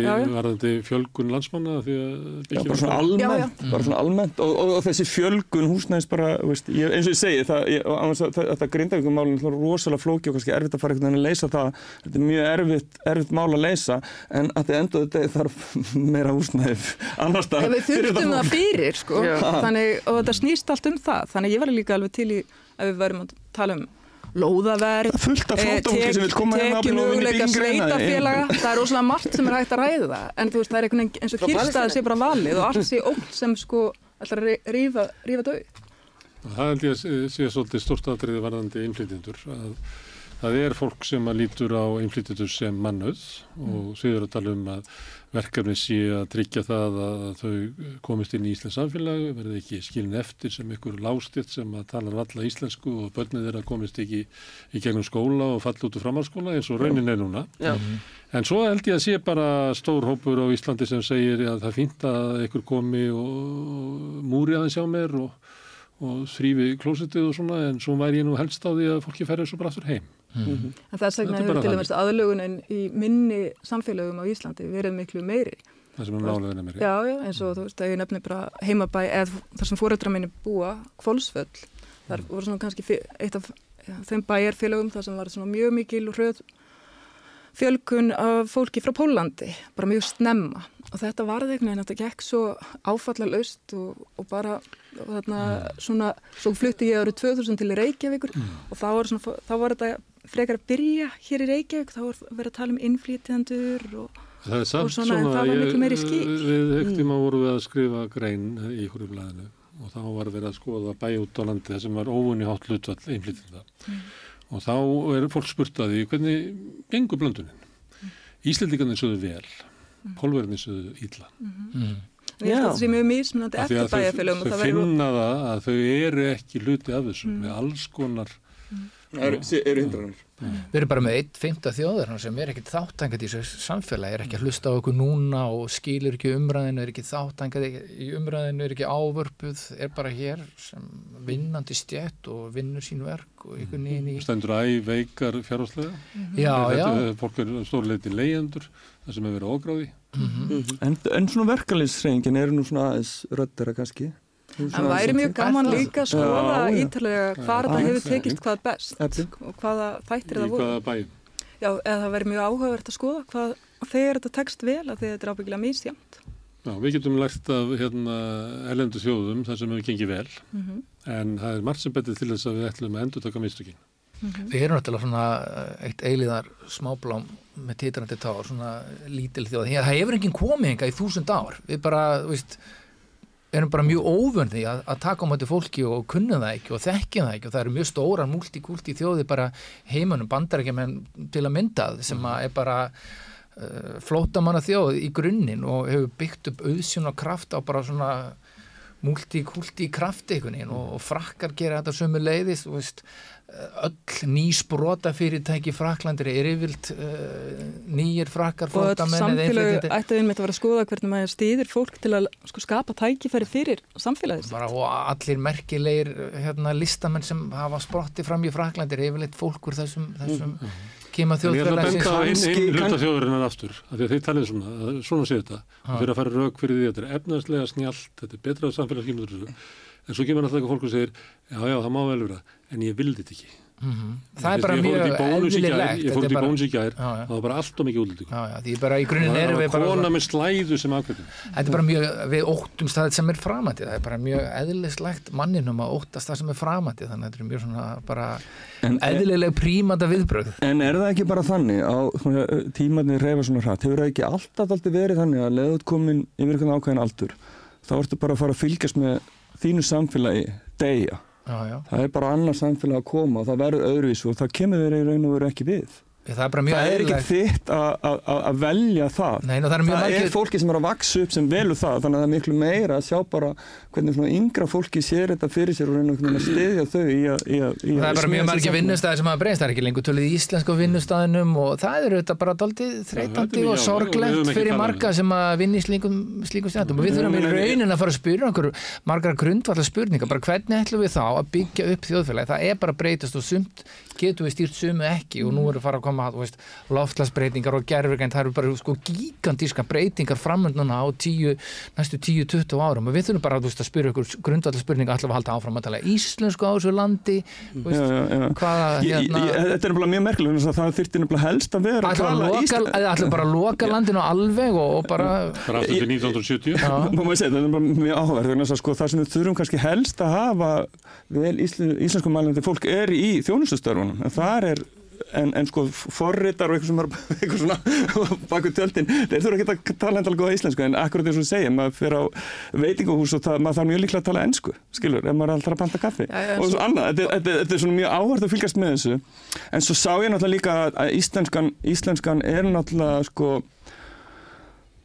já. varðandi fjölgun landsmanna því að Já, bara svona almennt, Já, já. bara svona almennt. Og, og, og þessi fjölgun húsnæðis bara, veist, ég, eins og ég segi, það, ég, og annars að það- þetta grindavíkumálun er rosalega flóki og kannski erfitt að fara einhvern veginn að leysa það, þetta er mjög erfitt, erfitt mál að leysa, en að þið endur þetta þarf meira húsnæði annars það við þurftum það fyrir sko, þannig, og þetta snýst allt um það. Þannig ég var líka alveg til í ef við verðum að tala um lóðaverð fullt af eh, hérna að tekið byrja að vinna í möguleika byggingareina. sveitafélaga það er rosalega margt sem er hægt að ræða það en þú veist, það er einhvern veginn eins og kyrstaði sé bara valið og allt sé ótt sem sko rí- rífa, rífa döð Það held ég að sé- svolítið stort atriði varðandi innflytjendur. Að það er fólk sem að lítur á innflytjendur sem mannöð og séður að tala um að verkefni sé að tryggja það að þau komist inn í Íslands samfélag, verði ekki skilin eftir sem ykkur lástitt sem að tala valla íslensku og börnið þeirra komist ekki í gegnum skóla og falla út úr framhalskóla eins og raunin er núna. Já. En svo held ég að sé bara stór hópur á Íslandi sem segir að það fínt að ykkur komi og múri aðeins hjá mér og, og þrýfi klósitið og svona en svo væri ég nú helst á því að fólki færi svo bara aftur heim. en þess Þetta vegna er hefur til dæmis aðlugunin í minni samfélögum á Íslandi verið miklu meiri. Það sem er nálega mér. Já, já, eins og þú veist að ég nefni bara heimabæ eða þar sem fóreldra minni búa, Kvolsföll, þar voru svona kannski eitt af já, þeim bæjarfélögum þar sem var svona mjög mikil og hröð fjölkun af fólki frá Pólandi, bara mjög snemma. Og þetta varði einhvern veginn, þetta gekk svo áfallalaust og, og bara og þarna svona, svo flutti ég árið 2000 til Reykjavíkur og þá var, svona, þá var þetta frekar að byrja hér í Reykjavík, þá var verið að tala um innflýtjandur og Og svona, en það var miklu meiri skil. Við ekkert tíma vorum við að skrifa grein í ykkur í blæðinu og þá var verið að skoða bæ út á landi þar sem var óvunni hátt hlutvall einflýtinda. Og þá er fólk spurt að því hvernig gengur blöndunin. Íslendingarnir sögðu vel, pólverðinir sögðu ítla. Ég held Já. að það sé mjög mismunandi eftir að þau, bæjarfélögum og þau það verður finna það að þau eru ekki hluti af þessu með alls konar eru, eru hindranir. Við erum bara með eitt fymta þjóður sem er ekkit þáttangað í þessu samfélagi, er ekki að hlusta á okkur núna og skilur ekki umræðinu, er ekki þáttangað í umræðinu, er ekki ávörpuð, er bara hér sem vinnandi stjætt og vinnur sín verk og ykkur nýjum í... stendur æ veikar fjárháslega. Já, já, Fólk er stórleiti leyendur, það sem hefur verið ógráði. en, en svona verkalýsreingin eru nú svona aðeins röddara kannski En væri mjög gaman líka að skoða ítalega hvað Aðeins, hefur tekist hvað best og hvaða þættir það voru. hvaða bæjum? Já, eða það væri mjög áhugavert að skoða hvað þegar þetta tekst vel að því þetta er ábyggilega mísjamt. Já, við getum lært af hérna, erlendu þjóðum þar sem hefur gengið vel Mhm. en það er margt sem betið til þess að við ætlum að endur taka mistökin. Við erum náttúrulega svona eh, eitt eiliðar smáblám með titrandi tár, svona lítil þjóð. Það hefur enginn komið enga í þúsund ár. Við bara, veist, erum bara mjög óvöndi að, að taka á mæti fólki og kunna það ekki og þekkja það ekki og það eru mjög stórar multikulti þjóði bara heimunum bandarækjumenn til að mynda það sem að er bara uh, flótamanna þjóð í grunninn og hefur byggt upp auðsjón og kraft á bara svona multikulti krafti einhvern veginn og, og frakkar gera þetta sömu leiðis og veist, öll ný sprota fyrirtæki fraklandir er yfirlt uh, nýjir frakkar Og öll innflytjendur. ætti með að vera að skoða hvernig maður stýðir fólk til að sko, skapa tækifæri fyrir samfélagið. bara og allir merkilegir hérna, listamenn sem hafa sprotti fram í Fraklandir yfirleitt fólk úr þessum, þessum kema En ég ætla að benda á inn, inn hluta þjóðurinnar aftur, af því að þeir talið svona, svona sé þetta, og fyrir að fara rauk fyrir því að þetta er efnaðslega snjált, þetta er betra samfélagsskimur þessu, en svo kemur alltaf eitthvað fólk og segir, já, já, það má vel vera, en ég vildi þetta ekki. það er bara mjög eðlilegt Ég fór út í er bara- bónus í gær, það var bara allt og mikið útlýtingu. Já, já, því bara í grunninn Það erum við var bara kona með slæðu sem afkvæmdum. Þetta er bara mjög, við óttumst það sem er framandi, það er bara mjög eðlislegt manninum að óttast það sem er framandi, þannig að þetta er mjög svona bara En- eðlileg prímanda viðbröð. En er það ekki bara þannig svona, tímarnir reyfa svona hratt, hefur það ekki alltaf alltaf verið þannig að leðut komin yfir einhvern ákveðin aldur, þá ertu bara að fara að fylgjast með þínu samfélagi deyja. Já, já, Það er bara annar samfélag að koma og það verður öðruvísu og það kemur þeir í raun og veru ekki við. Það er bara mjög það er ekki þitt að- að að- að velja það. Nei, það er mjög það margir- er fólki sem er að vaksa upp sem velur það, þannig að það er miklu meira að sjá bara hvernig svona yngra fólki sér þetta fyrir sér og reyna að stiðja þau í að, í að, í að Það er bara mjög margir vinnustæðir sem hafa breyst, það er ekki lengur tölið í íslensku vinnustæðinum og það eru þetta bara daldið þreytandi og sorglegt fyrir um marga sem að vinna í slíkum, slíkum stjændum og við þurfum í raunin að fara að spyrja okkur margar grundvallar spurningar, bara hvernig ætlum við þá að byggja upp þjóðfélagi, það er bara að breytast og sumt getum við stýrt sumu ekki og nú eru fara að koma loftlagsbreytingar og gerfurgæn, það eru bara sko gigantíska breytingar framönduna á tíu, næstu 10-20 árum. Og við þurfum bara veist, að spyrja okkur grundvallar spurningar, ætlum við að halda áfram að tala íslensku á þessu landi veist, Já, já, já. hvaða Ég, ég, hérna, ég, þetta er mjög merkileg vegna þess að það þyrfti nefnilega helst að vera að tala að loka, ísl- eða ætlum bara að loka landinu alveg og, og bara Bara aftur til 1970. Má maður segja, það er vegna þess að sko það sem við þurfum kannski helst að hafa vel íslen, íslensku mælandi fólk er í þjónustustörfunum en þar er En, en sko forritar og eitthvað sem er eitthvað svona baku tjöldin þeir þurfa ekki að tala endala góða íslensku. En akkurat eins og þú segja, maður fyrir á veitingahús og það, maður þarf mjög líklega að tala ensku skilur, ef maður er alltaf að panta kaffi. Já, já, og svo- annað, þetta, þetta, þetta er svona mjög áhverð að fylgjast með þessu. En svo sá ég náttúrulega líka að íslenskan, íslenskan er náttúrulega sko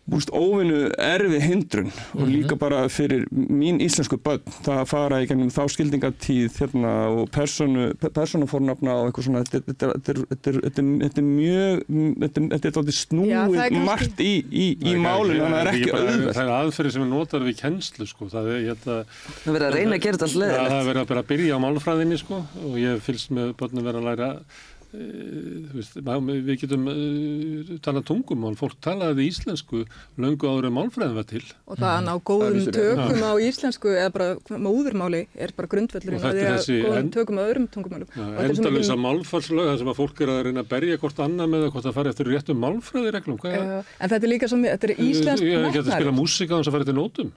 búst óvinnu erfi hindrun og líka bara fyrir mín íslensku börn það að fara í gennum þá skildingatíð hérna og personu, persónufornafna og eitthvað svona þetta, er- þetta, þetta, þetta, þetta, þetta mjög þetta er- snúið margt í, í, í málinu þannig að það er ekki auðvelt. Það er aðferði sem er notar við kennslu, sko. Það er, að Það er verið að reyna að gera þetta allt Já, það er verið að bara byrja á málfræðinni sko og ég fylgst með börnum verið að læra veist, má- við getum e, talað tungumál, fólk talaði íslensku löngu áður en málfræðin var til. Og það að ná Það góðum tökum á íslensku eða bara móðurmáli er bara grundvöllurinn Og að því er að þessi góðum en- tökum á öðrum tungumálum. Svo endalösa málfarslög þar sem að fólk er að reyna að berja hvort annað með það hvort það fari eftir réttum málfræðireglum. Hvað er Já, En þetta er líka mi- þetta er íslenskt Ég hef ekki að spila metnaður. músík á þess að fara eftir nótum.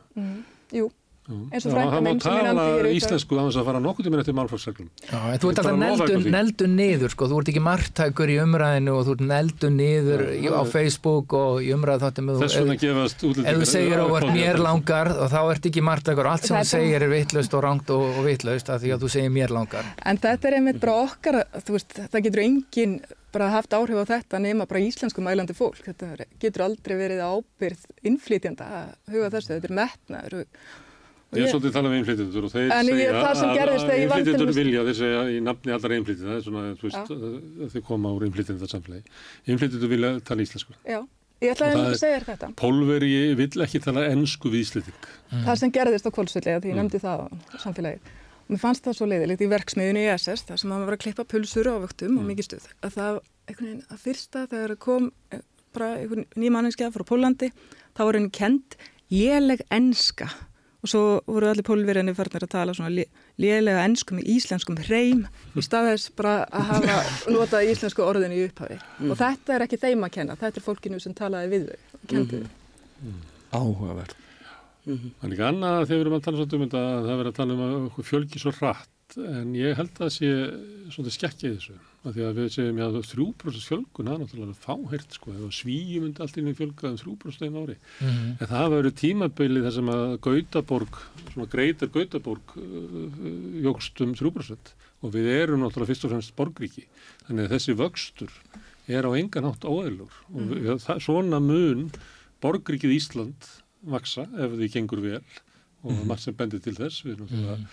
Jú, eins og má minn sem er hér í íslensku á þess að fara nokkuð tíminn eftir málflóksreglum. Já, en þú ert alltaf neldun, niður sko, þú ert ekki margtækur í umræðinu og þú ert neldun niður Já, á Facebook og í umræðu þáttum Þess vegna gefast ef útlendingar. þú segir og ert mér lang. langar og þá ert ekki margtækur og allt sem þú segir er vitlaust og rangt og, og vitlaust af því að þú segir mér langar En þetta er einmitt bara okkar, þú veist, það getur enginn bara haft áhrif á þetta nema bara íslensku mælandi fólk. Þetta getur aldrei verið ábyrð innflytjanda að huga þessu, þetta er metnaður. Ég er svolítið að tala um einflytjendur og þeir segja það þegar einflytjendur dæmis- vilja, þeir segja í nafni allra einflytjenda, það er svona, þú veist, að þau koma úr einflytjenda samfélagi. Einflytjendur vilja tala íslensku. Já, ég ætlaði Og það að segja þetta. Pólveri vill ekki tala ennsku við Íslending. Það sem gerðist á Kolsvöldi, því ég Mm. nefndi það á samfélagið. Og mér fannst það svo leiðilegt í verksmiðunni í SS, þar sem maður var að klippa pulsur á vöktum Mm. og mikið stuð. Að það, einhvern veginn, að fyrsta Og svo voru allir pólverðinni farnir að tala svona lé- lélega ensku með íslenskum hreim í staðis bara að hafa notað íslensku orðin í upphafi. Mm. Og þetta er ekki þeim að kenna, þetta er fólkinu sem talaði við þau og kendi þau. áhugavert Það er líka annað þegar við erum að tala svolítið um þetta að það verður að tala um að fjölgi svo hratt en ég held að það sé svolítið skekkið þessu af því að við segjum veist 3% fjölgun það er náttúrulega fáhært sko. Ef svíi myndi allt inn í fjölga um 3% einu ári. En það hafa verið tímabili þar sem að Gautaborg, svona greitar Gautaborg uh, jógst um 3% og við erum náttúrulega fyrst og fremst borgríki. Þannig að þessi vöxtur er á engan hátt óeðlur og við, það, svona mun borgríkið Ísland vaksa ef því gengur vel. Og margt sem bendir til þess. Við erum, mm.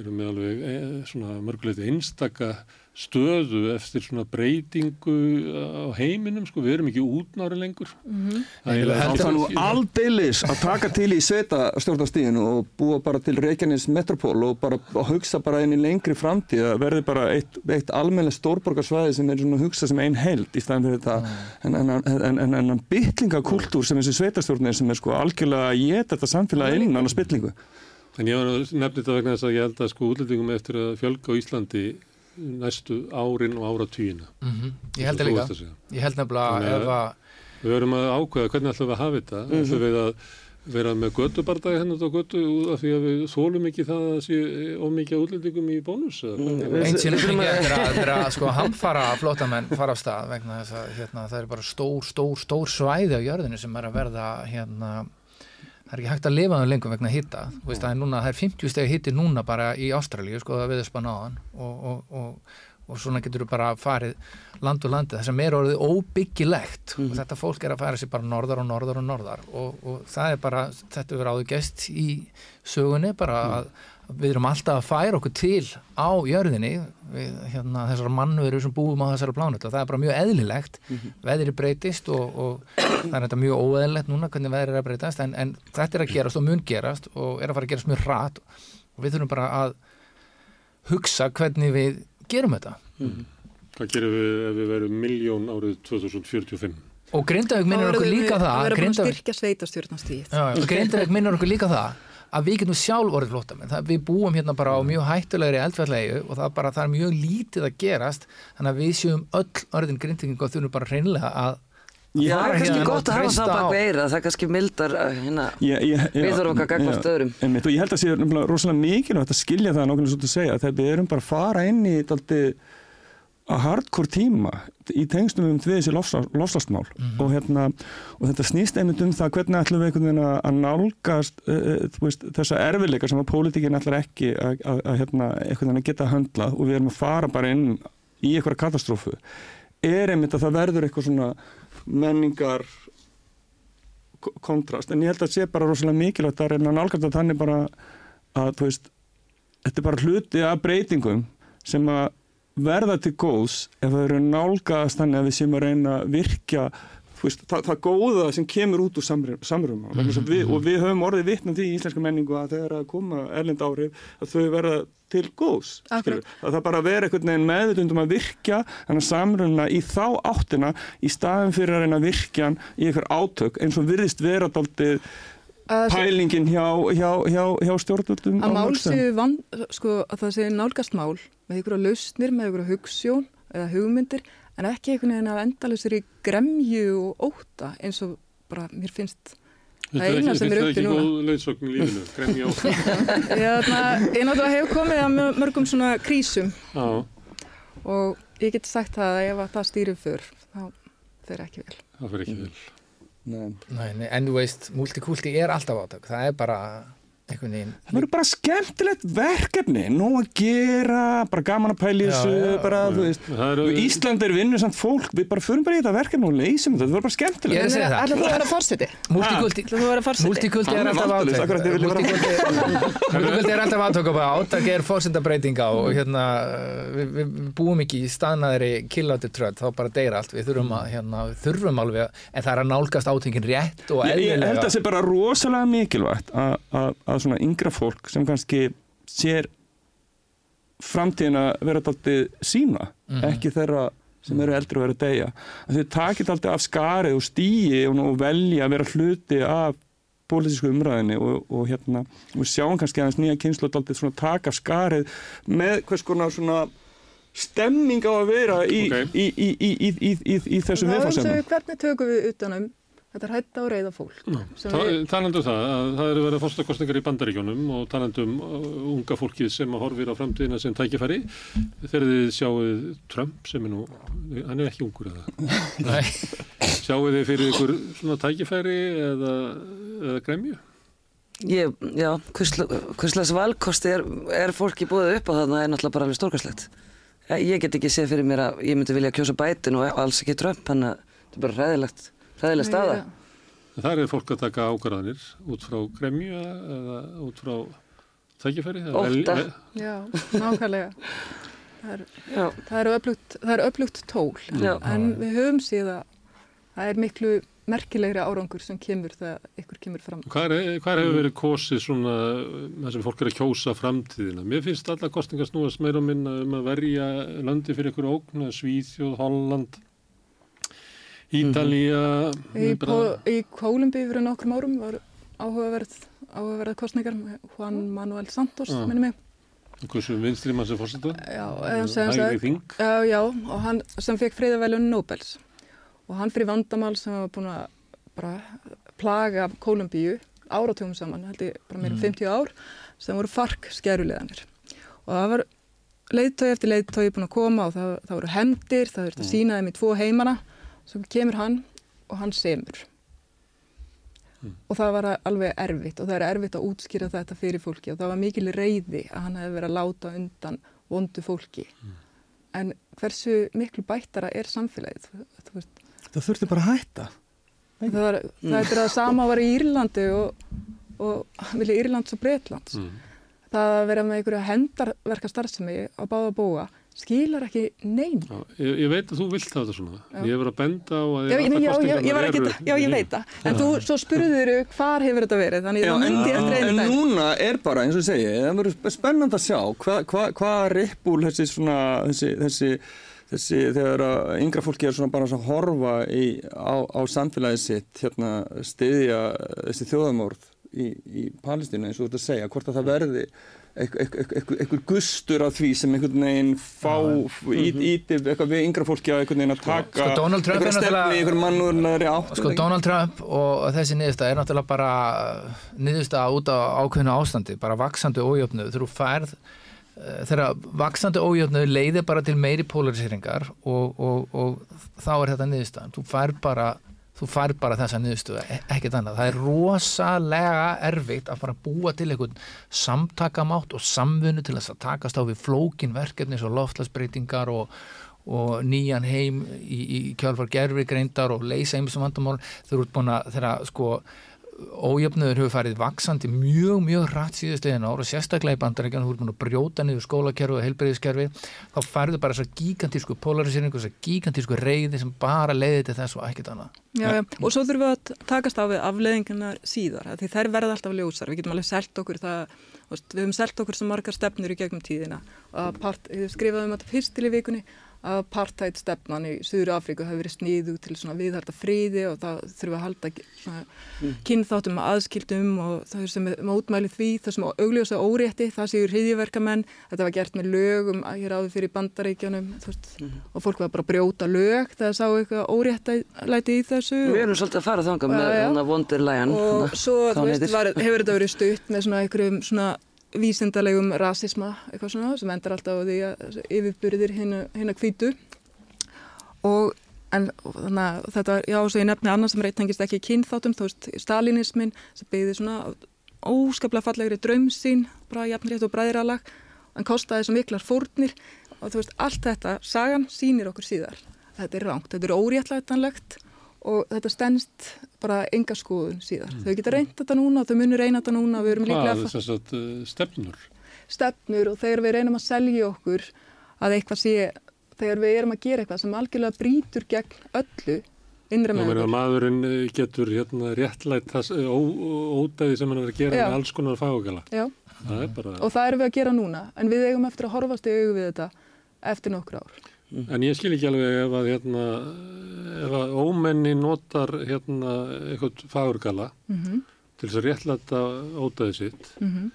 erum með alveg e, svona mörguleiti einstaka stöðu eftir svona breytingu á heiminum sko, við erum ekki útnári lengur Mhm. Það er Ég eiginlega- Það er nú aldeilis að taka til í sveita stjórnastíðinu og búa bara til Reykjanes Metropól og bara að hugsa bara inn í lengri framtíð að verði bara eitt, eitt almennlega stórborgarsvæði sem er svona að hugsa sem einn held í staðan fyrir þetta en, en, en, en, en bytlingakultúr sem þessi sveitastjórnir sem er sko algjörlega að geta þetta samfélag innan á spillingu. En ég var að nefna þetta vegna þess að ég held að sko útlendingum eftir að fjölga á Íslandi næstu árin og áratugina. Mhm. ég held það líka að ég held nefnilega að- ef að Við verðum að ákveða hvernig ætlum við að hafa þetta. Mhm. Ætlum við að vera með göttubardagi hennar á göttu af því að við þólum ekki það að sé ómikið útlendingum í bónus. eða Mm, og fengi eftir að, eftir að sko hamfara flótamenn fara af stað vegna þess að hérna, það er bara stór, stór, stór svæði á jörðinu sem er að verða hérna það er ekki hægt að lifa það lengur vegna hitta þú veist það er núna, það er 50 stegi hitti núna bara í Ástralíu, sko það við þess bara náðan og, og, og, og svona getur þú bara farið land og landi, það sem er orðið óbyggilegt og þetta fólk er að færa sér bara norðar og norðar og norðar. Og, og það er bara, þetta verður áður gest í sögunni bara að við erum alltaf að færa okkur til á jörðinni við, hérna, þessar mannveru sem búum á þessara plánutu og það er bara mjög eðlilegt. Veðri breytist og, og það er þetta mjög óeðlilegt núna hvernig veðri er að breytast en, en þetta er að gerast og mun gerast og er að fara að gerast mjög hratt og við þurfum bara að hugsa hvernig við gerum þetta. Hvað gerum við ef við verum miljón árið 2045? og Grindavík minnur okkur líka það. verður bara að styrkja sveitastjórnastíð. Já, Grindavík minnur okkur líka það að við getum sjálf orðið flóttamenn það, við búum hérna bara á mjög hættulegri eldfjallegju og það, bara, það er mjög lítið að gerast þannig að við séum öll orðin grindingu og þurfum bara hreinlega að Það fara er kannski hérna gott að hafa það bak á- við eira, það er kannski mildar uh, hérna, Ég, ég, Við þurfum okkar gagnvart já, öðrum. einmitt, og ég held að sé nefnilega rosalega mikilvægt að skilja það nákvæmlega svo að segja þegar við erum bara að fara inn í daldi að hardcore tíma í tengstum um því þessi lofslastmál og, hérna, og þetta snýst einmitt um það hvernig ætlum við einhvern veginn að að nálgast uh, veist, þessa erfileika sem að pólitíkin ætlar ekki að, að, að hérna, einhvern veginn að geta höndlað og við erum að fara bara inn í einhverja katastrófu. Er einmitt að það verður eitthvað svona menningar ko- kontrast, en ég held að sé bara rosalega mikilvægt að reyna að nálgast að þannig bara að, veist, þetta er bara hluti af breytingum sem að verða til góðs ef það eru nálgast þannig að við séum að reyna að virkja veist, það, það góða sem kemur út úr samröfum mm -hmm. við, og við höfum orðið vitnum því í íslenska menningu að þegar að koma erlend áhrif að þau verða til góðs að það bara vera einhvern veginn meðutundum að virkja þannig samröfna í þá áttina í staðin fyrir að reyna að virkja hann í einhver átök eins og virðist vera daldið Að, pælingin hjá, hjá, hjá, hjá stjórnvöldum að á mál séu van, sko, að það séu nálgast mál með ykkur lausnir, með ykkur hugssjón eða hugmyndir, en ekki einhvern veginn af endalusir í gremju og óta eins og bara mér finnst Það eina sem er uppi Þetta er ekki núna. góð leiðsögn í lífinu, gremja á. Ég, þarna, ég náttúrulega hef komið að mö- mörgum svona krísum Já, og ég get sagt það að ef að það stýrir fyrr þá fer ekki vel. það fyrir ekki vel. Nei. Nei, en þú veist, multikulti er alltaf átök það er bara veginn Það verður bara skemmtilegt verkefni, nóg að gera, bara gaman að Já, þessu, Ísland er vinnusamt fólk, við bara förum bara í þetta verkefni og leysum þetta, það verður bara skemmtilegt. að segja það. Fórseti? fórseti? Er bara- Multikulti multikulti er alltaf bara átök er fórsendabreitinga og hérna við, við búum ekki í staðnaðri killátti tröð, þá bara deyra allt. Við þurfum að, hérna, við þurfum alveg að- en það er að nálgast átöngin rétt og Ég, ég held að eðlilega. það sé bara rosalega mikilvægt að, að, að svona yngra fólk sem kannski sér framtíðina vera daldið sína, ekki þeirra sem eru eldri og eru að deyja. Að þau takit alltaf af skarið og stíi og, velja að vera hluti af pólitísku umræðinni og, og hérna og við sjáum kannski aðeins nýja kynslu svona taka af skarið með hvers konar svona stemming á að vera í, Ok. í, í, í, í, í, í, í þessum Það viðfarsefnum. þessu, hvernig tökum við utanum þetta er hætta og reyða fólk sem Ta- við, Talandi um það, að það eru verið fórstakostningar í bandaríkjónum og talandi um uh, unga fólkið sem horfir á framtíðina sem tækifæri þegar þið sjáuð Trump sem er nú, hann er ekki ungur eða Nei. sjáuð þið fyrir ykkur svona tækifæri eða, eða gremju? Ég, já, hvers valkosti er, er fólki búið upp á þarna er náttúrulega bara alveg stórkastlegt. Ég get ekki séð fyrir mér að ég myndi vilja kjósa bætin og alls ekki Trump, þannig að þetta er bara ræðilegt, ræðileg staða. Það er fólk að taka ákvarðanir út frá gremju eða út frá tækifæri? eða vel- Ótta. vel- Já, nákvæmlega. Það er, er, öflugt, það er öflugt tól Já. en við höfum síðan að það er miklu merkilegri árangur sem kemur þegar ykkur kemur fram. Hvað, er, hefur verið kosið svona það sem fólk er að kjósa framtíðina? Mér finnst alla kostningar snúast meira og minna um að verja landi fyrir ykkur ógn, Svíþjóð, Holland, Ítalía, Í, í Kólumbí fyrir nokkrum árum var áhugaverð, áhugaverð kostningar Juan Manuel Santos, Já. minni mig. hversu vinstri mann sem fórseta, Já, já, og hann sem fekk friðavæljun Nobels og hann fyrir vandamál sem var búin að bara plaga Kólumbíu áratugum saman, held ég bara meira um 50 ár, sem voru fark skeruleganir og það var leiðtói eftir leiðtói búin að koma og það, það voru hemdir, það verður að sína þeim í tvo heimana, svo kemur hann og hann semur. Og það var alveg erfitt og það er erfitt að útskýra þetta fyrir fólki og það var mikil reyði að hann hefði verið að láta undan vondu fólki. En hversu miklu bættara er samfélagið þú veist, Það þurfti bara að hætta. það, var, það er það sama að vera í Írlandi og, og vilja Írlands og Breitlands Mm. það að vera með einhverju hendarverka starfsemi á báða búa skilar ekki neyn Já, ég, ég veit að þú vilt það þetta svona. Já. Ég hefur að benda á að Já, ég, já, já, ég var ekki, eru... já, ég veit það. En þú, svo spurður hvar hefur þetta verið, þannig Já, það en, myndi en, eftir en einu dag. núna er bara, eins og ég segi, það verður spennand að sjá hvað hva, hva rippúl þessi svona, þessi, þessi, þessi, þegar að yngra fólki er svona bara að horfa í, á, á samfélagið sitt, hérna, stiðja þessi þjóðamórð í, í Palestínu, eins og þú ert að segja, hvort að það verði einhver gustur af því sem einhvern veginn fá, íti eitthvað við yngra fólki að einhvern veginn að taka Sko, Donald Trump er einhverja stefni, einhver mannúrnaðri átt. Sko Donald Trump og þessi niðurstað er náttúrulega bara niðurstað út á ákveðinu ástandi, bara vaksandi ójöfnu, þú færð eh, þegar vaksandi ójöfnu leiðir bara til meiri polariseringar og, og, og þá er þetta niðurstaðan. Þú fær bara, þú fær bara þessa niðurstöðu, e- ekkert annað, það er rosalega erfitt að fara að búa til einhvern samtakamátt og samvinnu til þess að takast á við flókin verkefni svo loftlagsbreytingar og og nýjan heim í, í kjálfar gerfi greindar og leysa einmisum vandamál þau eru búin að þeirra sko ójöfnuður hefur farið vaksandi mjög, mjög rætt síðustegiðin ára og sérstaklega í bandarækjan, þú ert búin að brjóta niður skólakerfi og heilbreyðiskerfi, þá færðu bara þessar gigantísku polariseringu, þessar gigantísku reyði sem bara leiði til þess og ekkert annað. Já, já, og svo þurfum við að takast á við afleðingarnar síðar, því þær verða alltaf ljósar, við getum alveg selt okkur það, við höfum selt okkur sem margar stefnur í gegnum tíðina og part, ég skrifaði um þetta fyrstil í vikunni að apartheid stefnan í Suður Afríku hafi verið sniðu til svona viðhalda friði og það þurfa að halda svona kynþáttum aðskildum og það er sem er mótmæli því, það sem augljósa órétti, það séu hriðjiverkamenn, þetta var gert með lögum að hér áður fyrir bandaríkjanum veist, og fólk var bara að brjóta lög það sá eitthvað óréttlæti í þessu. Við erum svolítið að fara þanga með já. hana Wonderlion. og svo veist, var, hefur þetta verið stutt með svona einhverjum svona vísindalegum rasisma eitthvað svona sem endar alltaf á því að yfirburðir hérna hvítu. Og en þannig að þetta já, svo ég nefni annars sem reytengist ekki kynþáttum, þú veist, stalinismin sem byggði svona óskaplega fallegri draumsýn, bara jafnrétt og bræðralag, en kostaði sem miklar fórnir. Og þú veist, allt þetta sagan sýnir okkur síðar. Þetta er rangt, þetta er óréttlætanlegt og þetta stendst bara enga skoðun síðar. Þau geta reynt þetta núna og þau munir reyna þetta núna og við erum líklega Hvað, að þess að uh, stefnur? stefnur og þegar við reynum að selja okkur að eitthvað sé, þegar við erum að gera eitthvað sem algjörlega brýtur gegn öllu innra með okkur. maðurinn uh, getur hérna réttlætt uh, ó- ódæði sem hann er að gera Já. með alls konar fagugala. Já, Það bara, og það erum við að gera núna, en við eigum eftir að horfast í augu við þetta eftir nokkur ár. En ég skil ekki alveg ef að hérna, ef að ómenni notar hérna eitthvað fagurgala Mm til þess að réttlætta ódæði sitt. -hmm.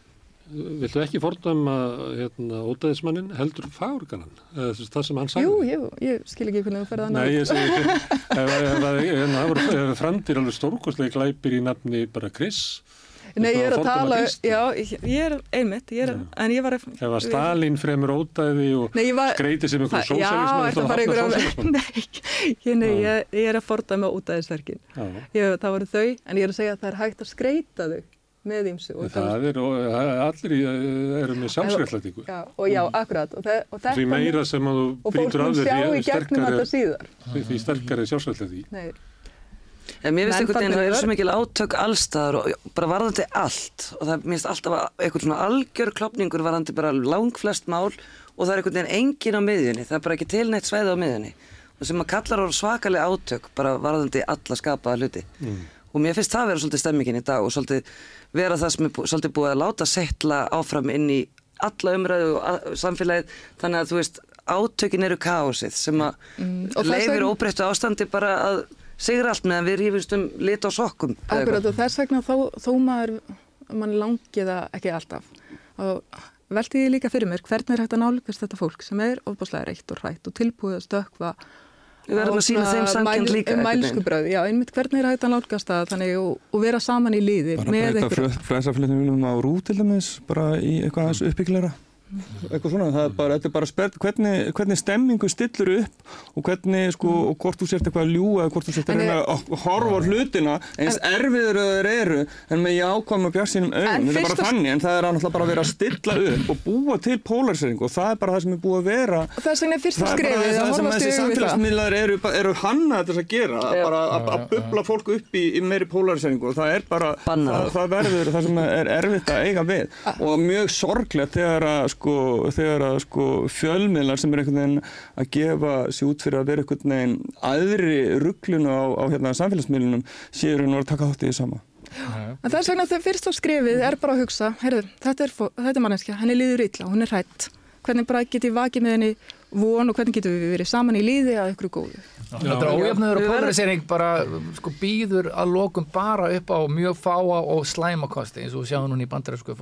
Viltu ekki fordæma hérna, ódæðismannin heldur fagurgalan? Það sem hann sagði? Jú, jú, ég skil ekki hvernig þú Nei, ekki, ef, ef, ef, ef, það voru ef framdir alveg stórkostlega glæpir í nafni bara Chris, Nei, ég er að tala, já, ég er einmitt, ég er, en ég var að... ef að Stalin fremur ódæði og var... skreiti sem einhver Það- Já, sósælismann. Nei, ég, nei ég, ég er að forða með útæðisverkin. Ég, það voru þau, en ég er að segja að það er hægt að skreita þau með ímsu. það- Það er, og, allir eru með sjálfsréttlætingu. Já, og já, akkurat. Og, það, og þetta, Því meira sem að þú brýtur af í því sterkari, er sjálfsréttlæti. Nei, En mér finnst einhvern veginn að það eru svo mikil átök allstaðar og bara varðandi allt. Og það mér finnst alltaf að eitthvað svona algjör klopningur varðandi bara langflest mál og það er einhvern veginn engin á miðjunni, það er bara ekki til neitt svæði á miðjunni. Og sem að kallar á svakalega átök bara varðandi alla skapaða hluti. Og mér finnst það vera svolítið stemmingin í dag og svolítið vera það sem er svolítið búið að láta settla áfram inn í alla umræðu og samfélagið. Þannig að þú veist átökin eru kaosið sem að Mm, leifir óbreyttu ástandi bara að sigra allt meðan við rífumst um lit á sokkum eða akkurat og þess vegna þó, þó maður, mann langi það ekki alltaf. Og velti ég líka fyrir mér, hvernig er hægt að nálgast þetta fólk sem er ofbáslega reitt og hrætt og tilbúið að stökkva Við verðum að sýna þeim samkennd líka. Mælskubröð, já, einmitt hvernig er hægt að nálgast það þannig og, og vera saman í liði bara með breyta einhverjum. flæsafléttunum á rú til dæmis bara í eitthvað aðeins uppbygglara eitthvað svona, það er bara, þetta er bara sperrt. Hvernig, hvernig stemmingu stillur upp og hvernig, sko, og hvort þú sért eitthvað að ljúga eða hvort þú sért að En reyna að horfa á hlutina eins erfiður að þeir eru en með jákvæm og bjarsínum En auðum, þetta er fyrst bara þannig en það er náttúrulega bara að vera að stilla upp og búa til polarisering og það er bara það sem er búið að vera. Og vegna er fyrsta Það er bara skrifið að það sem þessi það. samfélagsmiðlar eru, eru hanna þetta að gera, Já. bara að, að bubla fólk upp í, í meiri polariseringu og það er bara, það, það verður það sem er erfitt að eiga við. Og mjög sorglegt þegar að sko, þegar að sko fjölmiðlar sem er einhvern veginn að gefa sér út fyrir að vera einhvern veginn aðri rugglinu á, á hérna samfélagsmiðlunum séu vera að taka þátt í því sama. En þess vegna þegar fyrsta skrifið er bara að hugsa, heyrðu, þetta er, er manneskja, henni líður illa, hún er hrætt. Hvernig bara get ég vakið með henni von og hvernig getum við verið saman í líði að ykkur góðu. Þetta er ójöfnöður og polarisering bara sko býður að lokum bara upp á mjög fáa og slæmakosti eins og við sjáum núna í bandaræsku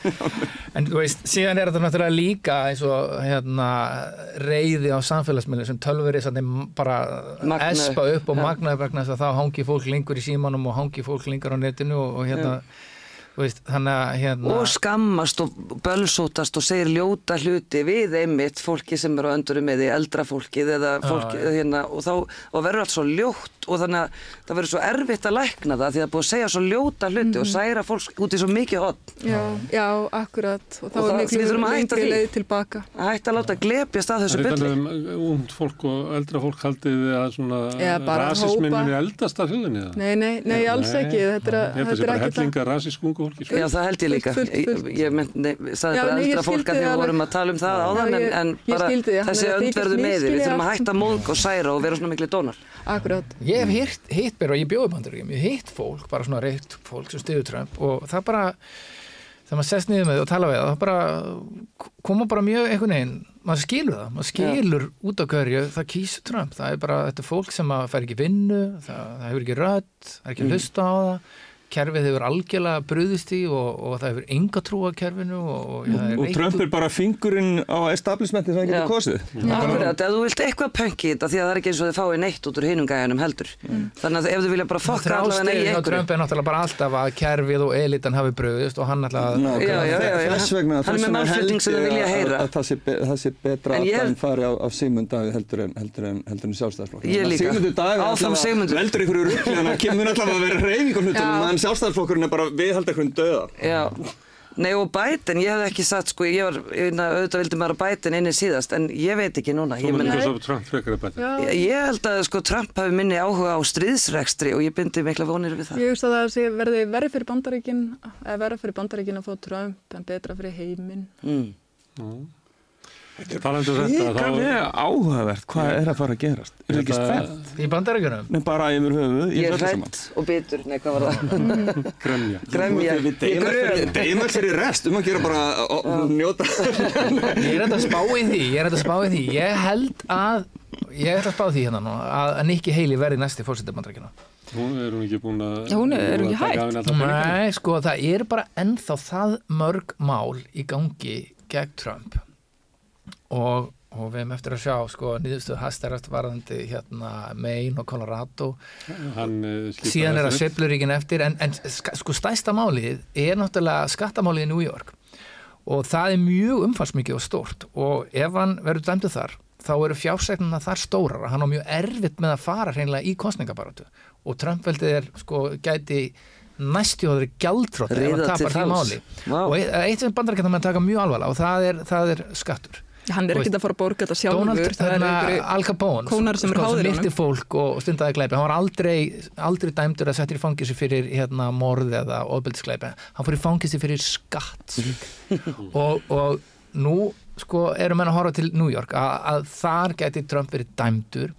en þú veist, síðan er þetta náttúrulega líka eins og hérna reyði á samfélagsmiðlum sem tölveri bara Magna espa upp, og já. magna upp vegna þess að þá hangi fólk lengur í símanum og hangi fólk lengur á netinu og, og hérna þú veist, þannig að hérna og skammast og bölsótast og segir ljóta hluti við einmitt fólki sem eru á öndurum með því eldra fólkið eða fólki já. hérna og þá og verður allt svo ljótt og þannig að það verður svo erfitt að lækna það því að það er búið að segja svo ljóta hluti og særa fólk út í svo mikið hot Já, já, akkurat. Og þá Og er miklu að lengri leið tilbaka. að hætta að láta glepjast að þessu Það er bylli talað um fólk og eldra fólk haldið að svona Eða bara rasismin hópa. muni eldast af þjóðinni eða? Nei, nei, nei, alls Nei. ekki. Þetta er, að er ekki ungu fólki. sko. Já, það held ég líka. Fullt, fullt, fullt. Ég, ég nei, saði Já, bara eldra fólk að því við vorum að tala um það Já, áðan en, ég- en bara skildi þessi er öndverðu með því. Við þurfum að hætta móðg og særa og vera svona miklu dónar. Akkurat. Ég hef hitt, hitt mér og ég bjóði bandaríkjum, ég hef hitt fólk, bara svona reitt fólk sem stiður Trump og það bara, þegar maður sest niður með þau og tala við það, bara koma bara mjög einhvern veginn, maður skilur það maður skilur út á hverju, það kýsur Trump það er bara, þetta er fólk sem að fær ekki vinnu það, það hefur ekki rödd, það er ekki að hlusta á það kerfið hefur algjörlega bröðist í og, og það hefur enga trú á kerfinu og, og, ja, og Trump er bara fingurinn á establishmenti sem það Já. getur kosið Akkurat, ef þú vilt eitthvað pönki þetta því að það er ekki eins og þið fáið neitt út úr hinum gæjanum heldur. Þannig að ef þú vilja bara fokka allavega í Þrástyrinn á einhverju. Trump er náttúrulega bara alltaf að kerfið og elitan hafi bröðist og hann alltaf. Þess vegna, Hann er með vegna málflutning sem ég vilja að- heyra. að það sé, be, það sé betra að hann fari á, Davíð heldur en, heldur en, að að sjálfstæðsflokkurinn er bara viðhald eitthvað döða Já, nei og Biden, ég hef ekki satt sko, ég var, ég, na, auðvitað vildi maður að Biden inni síðast, en ég veit ekki núna, Þú ég, myndir meni, svo Trump frekar að bæta. Já, ég, held að sko Trump hafi minni áhuga á stríðsrekstri og ég byndi mikla vonir við það. Ég hugsa að það sé verði verið fyrir bandaríkin eða verið fyrir bandaríkin að fá Trump en betra fyrir heiminn. Mm. Talandi um þetta, þá... Ríkarlega áhugavert hvað er að fara að gerast. Er það ekki spennt? í bandaríkjunum? Nei, bara yfir höfuð Ég er hrætt og bitur, nei hvað var það? Gremja. Gremja, ég grön. fyrir- rest. Um að gera bara njóta. Ég er þetta að spá í því, ég er þetta að spá í því. Ég held að, ég er þetta að spá því hérna nú að að Nikki Haley verði næsti fórsetið bandaríkjuna Hún er hún ekki búin að... Hún er- er hún ekki peningana? Nei, sko, það er bara ennþá það mörg mál í gangi gegn Trump og, og við hefum eftir að sjá sko, nýðustu hastarast varðandi hérna Maine og Colorado. Hann eh, síðan er að. Sveifluríkin eftir en, en sko stæsta málið er náttúrulega skattamálið í New York. Og það er mjög umfangsmikið og stórt. Og ef hann verður dæmdu þar þá eru fjársegnuna þar stórar. Hann á mjög erfitt með að fara hreinlega í kostningabaratu og Trump-veldið er sko gæti næstjóður gjaldtrótt ef hann tapar því máli. Vá. og eitt, sem bandarækjum með taka mjög alvarlega og það er, það er skattur Hann er ekkert að fara að borga þetta Donald, sjálfur. Það er hérna, einhverju Al Capone sem háðir myrti honum. fólk og stundaði glæpi hann var aldrei, aldrei dæmdur að setja í fangisi fyrir hérna, morð eða ofbeldisglæpi hann fór í fangisi fyrir skatt og, og nú sko eru menn að horfa til New York að, að þar geti Trump verið dæmdur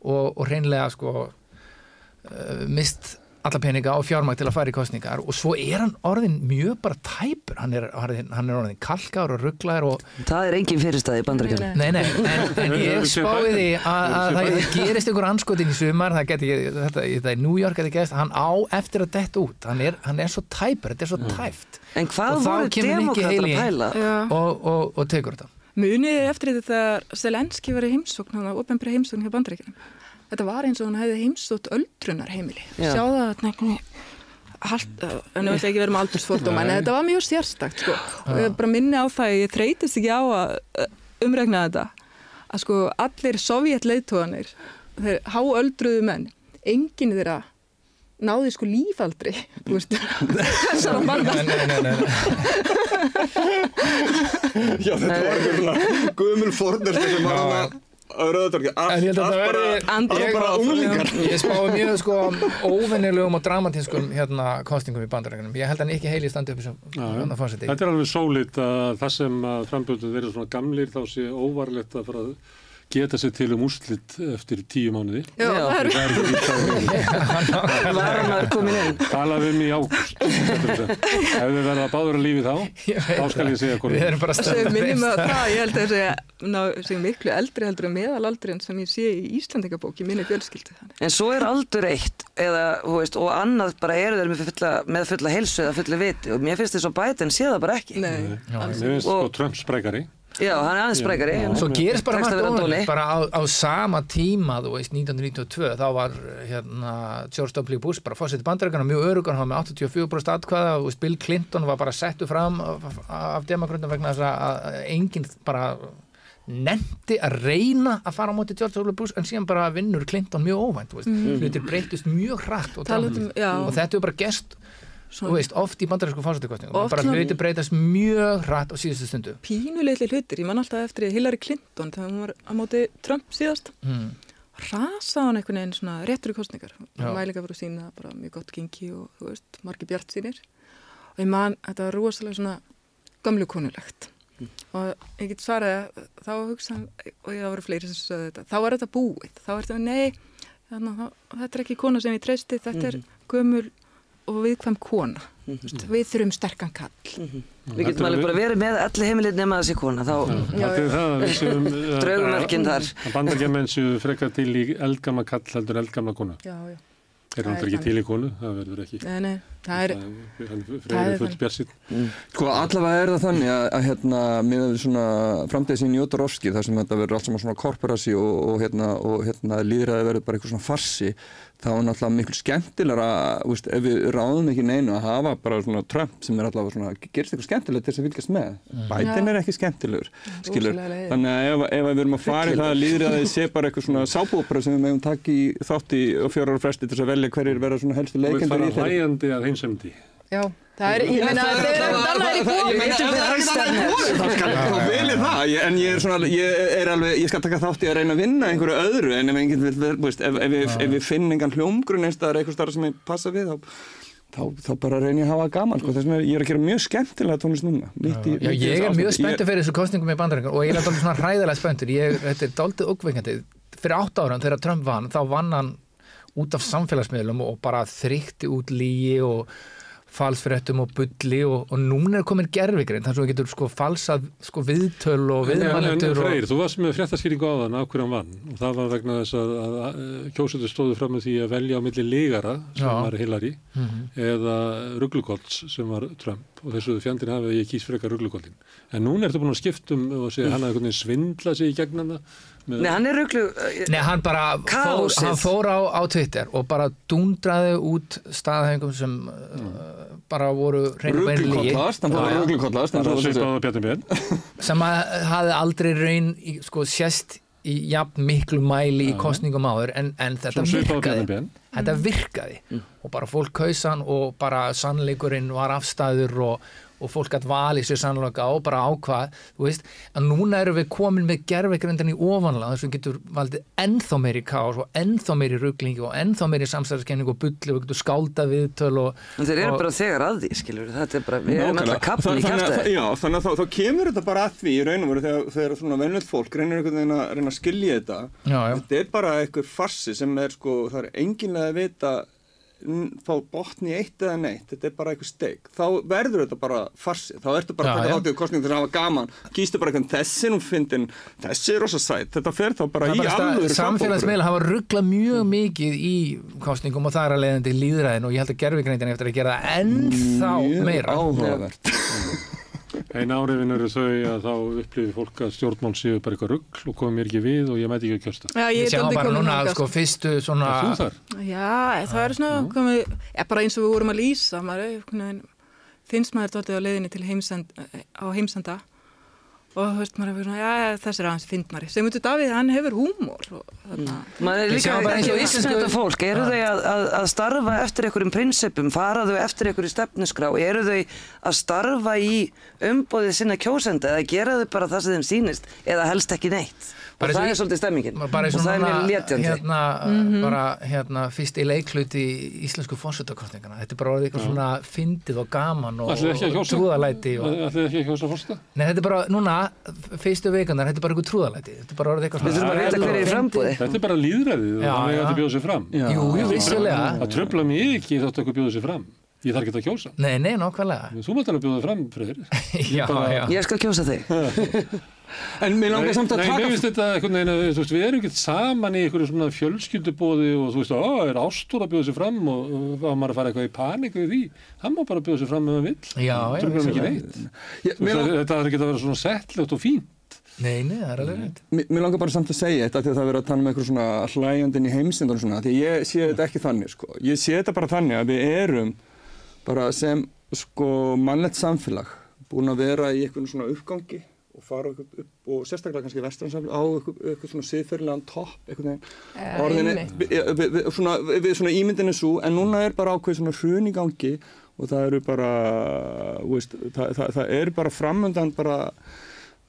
og, og reynlega sko uh, mist alla peninga og fjármæk til að fara í kostningar og svo er hann orðin mjög bara tæpur hann er, hann er orðin kalkar og rugglar og Það er engin fyrirstæði í bandaríkjunum. Nei, nei, en, en ég spáði því að, að það, gerist einhver anskotin í sumar, það geti, þetta, þetta er New York geti gerist, hann á eftir að detta út, hann er, hann er svo tæpur, þetta er svo tæft En hvað voru Haley að pæla? Og, og, og tekur þetta. Munið þið eftir þetta þegar Zelenski var í heimsókn, hann var ofnbæri heimsókn hjá bandaríkjunum. Þetta var eins og hann hefði heimsótt öldrunar heimili. Já. Sjáðu að Halt, en ég vil ekki vera með aldursfóldóma en þetta var mjög sérstakt sko. og ég bara minni á það ég þreytist ekki á að uh, umregna þetta. Að sko allir sovjet leiðtóðanir þeir háöldruðu menn. Enginn þeirra náði sko lífaldri þú veist. Þessara manna. Nei, nei, nei, nei. Já, þetta var eitthvað svona gömul fórnir sem var hann að rauðatorki En ég held að það verði Andri- allt bara unglingar Ég spáði mjög sko óvennilegum og dramatískum hérna kostingum í bandarækjunum. Ég held að Nikki Haley standi upp sem Já, já. hann fórseti. Þetta er alveg sólít að það sem að frambjöldu verið svona gamlir þá sé óvarlegt að fara að geta sér til um úrslit eftir tíu mánuði. Já, Já. það Það er Var hann að komin inn? Talaði um í ágúst. Ef við verða báður að lífi þá, þá skal ég segja Við hvort. erum bara það, ég held að ná, sé miklu eldri heldur en meðalaldri en sem ég sé í Íslandingabók í minni fjölskyldu þannig. En svo er aldur eitt eða, veist, og annað bara eru þeir með fulla, með fulla heilsu eða fulla viti og mér finnst þess að Biden sé það bara ekki. Nei, Mér finnst Og- sko Trump sprekari. Já, hann er aðeins sprækari. Já. Svo gerist bara margt dóni. bara á, á sama tíma, þú veist, 1992, þá var hérna George W. Bush bara fórsetið bandarækana mjög örugan, hann var með 84% atkvæða og Bill Clinton var bara settu fram af, af demokrandum vegna þess að að enginn bara nefndi að reyna að fara á móti George W. Bush en síðan bara vinnur Clinton mjög óvænt, þú veist, hlutir breytist mjög hratt og, um- og þetta er bara gest þú veist, oft í bandaræsku fórsetikostningum, Oft bara svona- hlutir breytast mjög hratt á síðustu stundu. Pínulegli hlutir, ég man alltaf eftir Hillary Clinton þegar hún var á móti Trump síðast. Mm. rasaði hann einhvern veginn svona réttur í kostningar mælingar voru sína bara mjög gott gengi og þú veist, margir bjart sínir og ég man, þetta var rosalega svona gamlu konulegt. Og ég get svarað að þá hugsa og það voru fleiri sem sögðu þetta þá er þetta búið, þá er þetta nei þannig, að þetta er ekki kona sem ég treysti þetta er gömul og viðkvæm kona. Mm -hmm. við þurfum sterkan kall Við getum alveg bara verið með allir heimilið nema þessi kona, þá er séum Draugamerkin þar. að bandagjamenn séu frekar til í eldgamla kall heldur en eldgamla konu já, já. Er Það er náttúrulega ekki til í konu, það verður ekki. Nei, nei, það er, hann Það er full björnsinn Sko allavega er það þannig að, að hérna, með svona framtíðsinn Jótarovski þar sem þetta verður allt saman svona korporasi og, og, hérna, og hérna, líðræði verður bara eitthvað svona farsi þá er náttúrulega miklu skemmtilega veist, ef við ráðum ekki neinu að hafa bara svona Trump sem er allavega svona gerist eitthvað skemmtilegt til þess að fylgjast með. Biden Já. er ekki skemmtilegur skilur, þannig að ef, ef við erum að fara í það að líðræði sé bara eitthvað svona við í í og velja hverjir verða svona helstu og við leikendur fara í þeirri hlæjandi að heimsemdi já, það er, ég meina, Dalla er í bóði, Veitum við hagstæðni Það skal þá vel í það, ég, en ég er svona, ég er alveg, ég skal taka þátt í að reyna að vinna einhverju öðru en ef enginn vil, veist, ef, við finn engan hljómgrunn einstæðar eitthvað starf sem ég passa við, þá, þá, þá bara reyna ég að hafa gaman, sko, þess vegna ég er að gera mjög skemmtilega tónlist núna. Mitt í, Já, í ég er mjög spenntur fyrir þessu kostningum í bandaríkjum og ég er alltaf svona hræðilega spenntur. Ég, þetta er dálítið ókveikandi fyrir átt ára þegar Trump vann, þá vann hann út af samfélagsmiðlum og bara þrykti út lígi og falsfréttum og bulli og, og núna er komin gerfigrein þannig að þú getur sko falsað sko viðtöl og En, en viðmælendur og, Freyr, þú varst með fréttaskýringu á þann af hverju hann vann? Og það var vegna þess að, að, að kjósundur stóðu fram með því að velja á milli ligara sem Já. var Hillary Mhm. eða Rugglukolts sem var Trump. Og þessu fjandinn hafi að ég kýs frekar Rugglukoltin en núna ertu búin að skiptum og segja hann að svindla sig í með, Nei, hann er ruglu Nei, hann bara fór, hann fór á, á Twitter og bara dundraði út staðhengum sem uh, bara voru reynir bein lígi Rugglukollast, hann fór að rugglukollast, það var svipað á Bjarni Ben. Sem að hafði aldrei raun í, sko, sést í jafn miklu mæli í kostningum áður en, en þetta á virkaði. Þetta virkaði. Og bara fólk kausan og bara sannleikurinn var afstæður og, og fólk gætt valið sér sannleika og bara ákvað þú veist, en núna erum við komin með gerfegrindan í ofanlega þess að við getur valdið ennþá meiri kás og ennþá meiri rugglingi og ennþá meiri samstæðarskenning og bulli og við getur skálda viðtöl og, En þeir eru og, bara þegar að því, skilur Þetta er bara, við erum alltaf kappin í að- kæftæði Já, þannig að þá, þá kemur þetta bara að því í raun og veru þegar, þegar svona venlöld fólk reynir einhvern veginn að reyna að skilja þetta. Já, já. þetta er bara einhver farsi sem er sko, það er enginlega að vita fá botni eitt eða neitt þetta er bara einhver steik, þá verður þetta bara farsi, þá ertu bara að taka þáttið kostning til að hafa gaman, kýstu bara eitthvað þessi nú fyndin, þessi er rosa sætt þetta fer þá bara Það í alvöru samfélagsmiðla hafa rugglað mjög mikið í kostningum og það er að leiðandi líðræðin og ég held að gerfigreindin eftir að gera ennþá meira. áhugavert Einn áriðin eru þau að þá upplifir fólk að stjórnmál séu bara eitthvað rugg og komið mér ekki við og ég mæti ekki að kjösta. já, ég er dálítið bara núna þangað, sko fyrstu svona Er þú þar? Já, það er svona komið, ja, bara eins og við vorum að lýsa, maður er finnst maður dálítið á leiðinni til heimsend, á heimsenda og þú veist maður er svona, já, þessi er aðeins fyndnari. Sigmundur Davíð, hann hefur húmor og þarna, Maður er líka bara eins og ekki íslensku- íslensku þetta fólk, eru þau að, að, að starfa eftir einhverjum prinsipum, fara þau eftir einhverju stefnusgrá, eru þau að starfa í umbóðið sinna kjósenda eða gera þau bara það sem þeim sýnist eða helst ekki neitt og það er svolítið stemmingin bara og eins og það er núna mér létjandi hérna, Mhm. bara hérna fyrst í leikluti í íslensku fórsetakostningana þetta er bara orðið eitthvað svona fyndið og gaman og, ekki trúðalæti og, Ætlið ekki að kjósa fórsta? Nei, þetta er bara núna, fyrstu vikunar, þetta er bara eitthvað trúðalæti þetta er bara orðið eitthvað er framboði. Þetta er bara líðræðið og það er að bjóða sér fram. Jú, jú, vissulega Það tröfla mig ekki þátt að bjóða sér fram. Ég þarf ekki að kjósa. Nei, nei, nákvæmlega Þú mátt alveg bjóða fram, Freyr. Já, já Ég skal kjósa þig en mér langar samt að Nei, taka mér finnst þetta einhvern veginn að þú veist, við erum ekki saman í einhverju svona fjölskyldubóði og þú veist, ó, er ástór að bjóða sér fram og, og á maður að fara eitthvað í panik við því, hann má bara bjóða sér fram ef hann vill. Já, já, Þú mér veist, Þetta þarf ekki að vera svona settlegt og fínt. Nei, nei, það er alveg reynd Mér langar bara samt að segja þetta því að það er verið að tala um eitthvað svona hlæjandinn í heimsindar og svona því að ég sé þetta ekki þannig sko. ég sé þetta bara þannig að við erum bara sem sko mannlegt samfélag búin að vera í eitthvað svona uppgangi fara eitthvað upp og sérstaklega kannski vestransamfélag á eitthvað, svona siðferðilegan topp orðinni við, við, við, svona, við, við svona ímyndinu svo en núna er bara ákveð svona hrun í gangi og það eru bara veist, það, það, það er bara framöndan bara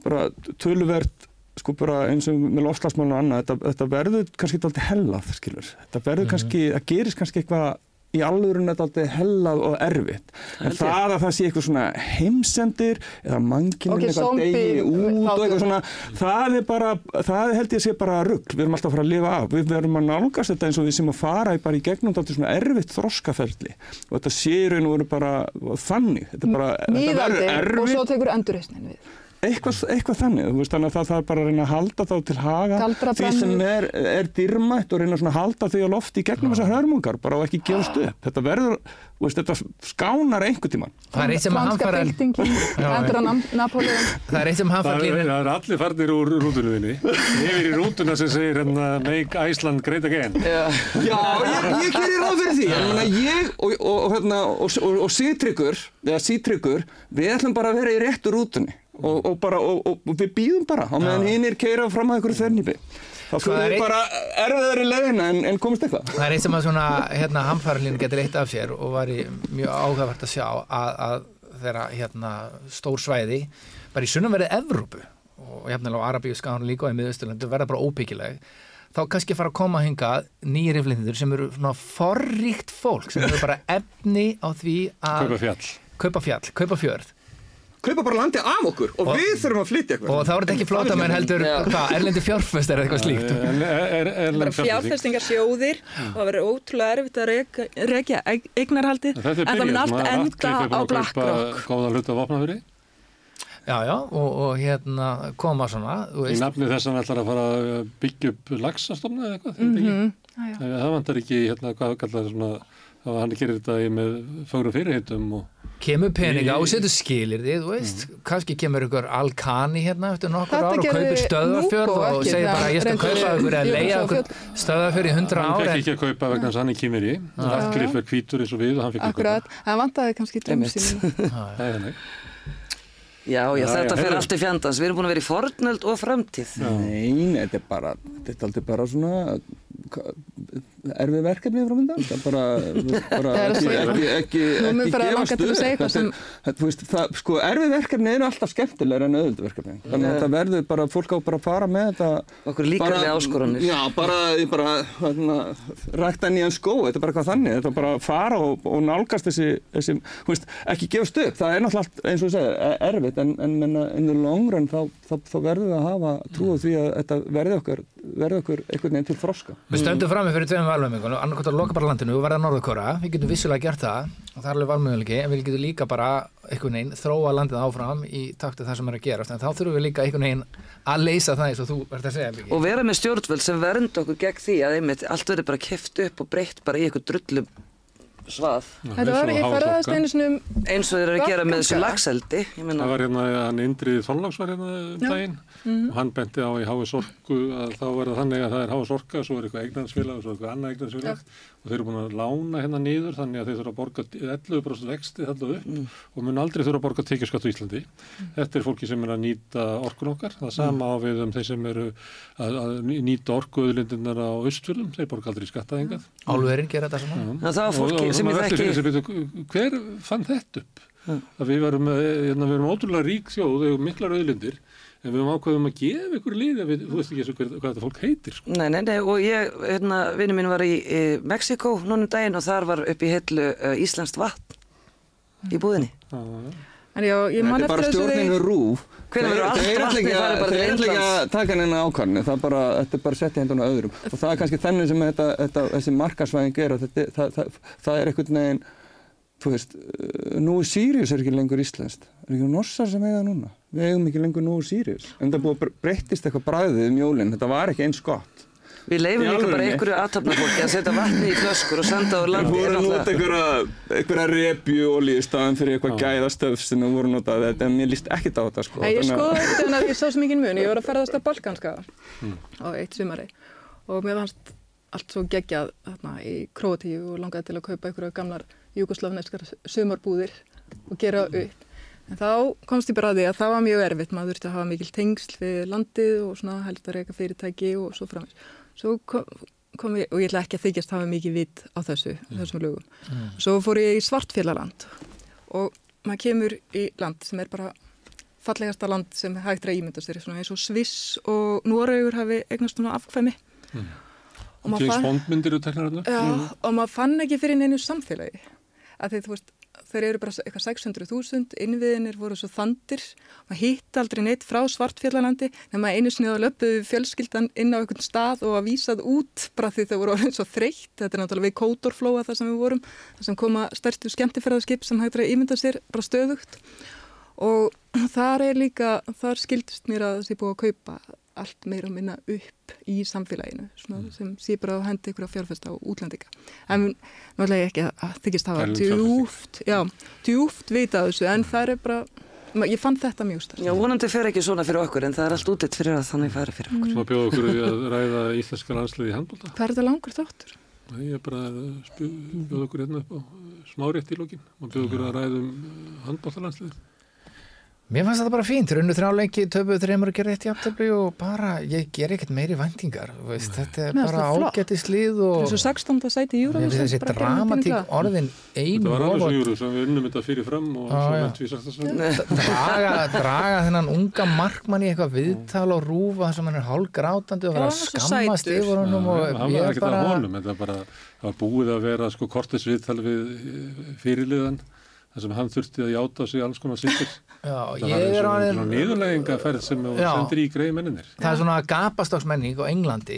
bara töluvert sko bara eins og með lofslagsmálun og annað þetta, þetta verður kannski alltaf hellað skilur. Þetta verður kannski, það gerist kannski eitthvað í alvörun þetta aldrei hellað og erfitt. En það að það sé eitthvað svona heimsendir eða mannkynning Ok, eitthvað degi út og eitthvað svona það er bara, það held ég að sé bara rugg við erum alltaf að fara að lifa af, við verum að nálgast þetta eins og við sem að fara í bara í gegnum þetta svona erfitt þroskaferli. Og þetta sé í raun og veru bara þannig. Þetta er bara, þetta Nýðandi verður og svo erfitt. tekur endurreisnin við. Eitthvað, eitthvað þannig, þú veist, þannig að það þarf bara að reyna að halda þá til haga því sem er, er dýrmætt og reyna svona að halda því að lofti í gegnum þessar hörmungar bara og ekki gefast upp, þetta verður þú veist, þetta skánar einhvern tíman Það er eitt sem að hann fara að. Það er eitt sem hann Það fara er, lífin það er allir farnir úr rútunum þinni. Yfir í rútuna sem segir hérna Make Iceland Great Again. Já, Já, ég, ég gerir ráð fyrir því. Ég, meina, ég og, og, og, hérna, og, Sýtryggur við ætlum bara að vera í réttu rútunni og, og, bara, og, og við býðum bara á meðan hinn er keira fram að ykkur þernýpi þá Sko, fyrir það er við bara erfiðari leiðina en, en komist eitthvað. Það er eitt sem að svona hérna, hamfærlín getur eitt af sér og var mjög áhugavert að sjá að, að þeirra hérna, stór svæði bara í sunnumverið Evrópu og hérna á Arabíu skánu líka og í miðausturlandu verða bara óbyggileg þá kannski fara að koma hingað nýjir yfirlindur sem eru svona forríkt fólk sem eru bara efni á því að Kaupa fjall. Kaupa fjall, kaupa fjörð kaupa bara landi af okkur og, Og- við þurfum að flytja eitthvað. Og þá er þetta ekki flótamenn heldur Já. hvað, erlendi fjárfestar eða eitthvað slíkt? Er, er, er bara fjárfestingar sjóðir og það verður ótrúlega erfitt að eig- eignarhaldi Þetta er en það mun allt enda er á að BlackRock. góða hluta vopnafyrir já, já, og, og hérna koma svona þú í nafni þess að hann ætlar að fara að byggja upp laxastofna eða eitthvað, mm Mhm, já, já. -hmm. það vantar ekki hérna hvað kallar svona að hann gerir þetta í með fögru fyrirheitum og kemur peninga Í- og setur skilir þið, þú veist, kannski kemur ykkur alkani hérna eftir nokkur Þetta ár og kaupir stöðafjörð og segir bara ég skal reyndi kaupa ykkur eða á ykkur stöðafjörð í hundra hann ár fekk ekki að kaupa vegna þess að hann er kýmiri Ratcliffe er hvítur eins og við og hann fekk að Akkurat, en það vantaði kannski kaupa er þannig. Já, já, Já, þetta heyrðu. allt í fjandans. Við erum búin að vera í fornöld og framtíð. Nei, nei, þetta er bara þetta er aldrei bara svona erfið verkefni frá myndan það er bara, bara Það er ekki, ekki, ekki, ekki bara gefast upp. er- það, sko, erfið verkefni eru alltaf skemmtilegra en auðvöldu verkefni. Þannig að þetta verður bara, fólk á bara að fara með þetta Okkur líkar við áskoranir. Já, bara, ég bara hérna, rækta nýjan skó, þetta er bara hvað þannig þetta er bara að fara og, og nálgast þessi, þessi veist, ekki gefast upp það er náttúrulega allt, eins og þú segir, e- erfitt en, en menna, in the long run þá, þá, þá verður við að hafa trú á því að þetta verði okkur, verði okkur einhvern veginn til þroska við stöndum frammi fyrir tveim valmöðingunum annarkvæmt að loka bara landinu og verða norðurkóra við getum vissulega gert það og það er alveg valmöðulegi en við getum líka bara einhvern veginn þróa landið áfram í takti það sem er að gerast. En þá þurfum við líka einhvern veginn að leysa það eins og þú ert að segja Biggi. Og vera með stjórnvöld sem vernda okkur gegn því að einmitt allt verður bara kift upp og breytt bara í eitthvað drullum svað. Þetta var, ég ferðaðist einu sinni um Eins og þeir eru að gera með þessu lagseldi. Ég meina, Það var hérna, hann Indrið Þorláks var hérna um daginn. Og hann benti á í HS Orku að þá verða þannig að það er HS Orka, svo er eitthvað eignansfélag og svo er eitthvað annað eignansfélag og þeir eru búin að lána hérna niður þannig að þeir þurfa að borga 11% vexti þallu upp og mun aldrei þurfa að borga tekjaskatt á Íslandi. Þetta er fólki sem er að nýta orkun okkar, það sama á við um þeir sem eru að, að nýta orkuðlindirnar á austfjörðum, þeir borga aldrei skattaðingað. álverinn gera þetta svona. Það var Og- fólki og sem sér, byrju, hver fann þetta upp? Að við verum, hérna, við erum ótrúlega rík þjóð, erum miklar auðlindir, en við erum ákveðum að gefa ykkur líði, við, þú veist ekki eins og hver, hvað þetta fólk heitir. Sko. Nei, nei, nei, og ég, hérna, vinnu mín var í, í Mexiko núna um daginn og þar var upp í hillu uh, Íslandst vatn í búðinni. Já, já. En já, ég man Þetta er bara eftir stjórninu þessu rúf Þeir vatnið ekki að- þeir að taka neina er bara, þetta er bara sett í hendun á öðrum og það er kannski þennig sem þetta, þetta, þessi markasvæðing er að þetta, það, það, það er einhvern veginn þú veist, uh, nú er Sirius er ekki lengur íslenskt, er ekki norsar sem eiga núna við eigum ekki lengur nú Sirius. En það búið að breyttist eitthvað bræðið um jólinn þetta var ekki eins gott. Við leifum líka bara einhverju aðtapnafólki að setja vatni í flöskur og senda á Við landi. vorum er að nota náttúrulega- einhverja, einhverja repju olíu í staðan fyrir eitthvað gæðastöf sem við vorum notað þetta en mér líst ekkert á þetta sko. Ég skoði þetta en að ég sá sem mikið mun, ég var að ferðast að Balkanska á eitt sumari. Og mér fannst allt svo geggjað þarna í Króatíu og langaði til að kaupa einhverja gamlar júkoslavneskar sumarbúðir og gera upp. En þá komst ég bara að því að það var mjög erfitt, maður þurfti að hafa mikil tengsl við landið og svona helst að reyka fyrirtæki og svo framins. Svo kom, kom ég, og ég ætla ekki að þykjast hafa mikið vitt á þessu, þessum lögum. Svo fór ég í Svartfélaland og maður kemur í land sem er bara fallegasta land sem hægt er að ímynda sér svona eins og Sviss og Noregur hafi eignast svona afkvæmi. Og maður fann- Já, og maður fann ekki fyrir neinu samfélagi. Að því þú veist, þeir eru bara eitthvað 600.000, innviðinir voru svo þandir, maður hitt aldrei neitt frá svartfjallalandi, þegar maður einu snið á löpuðu fjölskyldan inn á einhvern stað og að vísað út bara því þau voru orðin svo þreytt, þetta er náttúrulega við kótorflóa þar sem við vorum, þar sem koma stærstu skemmtifærðarskip sem hægt er að ímynda sér bara stöðugt. Og þar er líka, þar skildist mér að þessi búið að kaupa allt meira og minna upp í samfélaginu svona, sem sé bara að hendi ykkur að fjárfesta á útlendinga. En náttúrulega ekki að- að þykist hafa djúft, já, djúft vita þessu en það er bara, ma- ég fann þetta mjög stærst. Já, vonandi fer ekki svona fyrir okkur en það er allt útlitt fyrir að þannig færi fyrir okkur. Svo bjóða okkur að ræða íslenska landsliði í handbólta. Hvað er þetta langur þáttur? Ég er bara að spjú- bjóða okkur hérna upp á smárétt í lókin og bjóða okkur að ræða um handbóltalandsliði. Mér fannst þetta bara fínt, þeir unnu þrjáleiki, töpuðu þreymur að gera eitt jafntöfli og bara, ég ger ekkert meiri væntingar, þú veist, þetta er bara ágættislið Það og svo 16. sæti í finnst þessi dramatík orðin Þetta einu var alveg svo júru sem við unnum þetta fyrir fram og svo já. lent við sagt þessu. draga, draga þennan unga markmann í eitthvað viðtal og rúfa sem hann er hálgrátandi og Já, vera er skammast yfir honum og Það var ekkert bara að honum, þetta var bara, það var búið að vera sko kortis viðtal við eh, fyrirliðan þar sem hann þurfti að játa sig alls konar sýttir. Það er svona niðurleggingaferð sem þú Já. sendir í greið menninir. það er svona gapastóksmenning á Englandi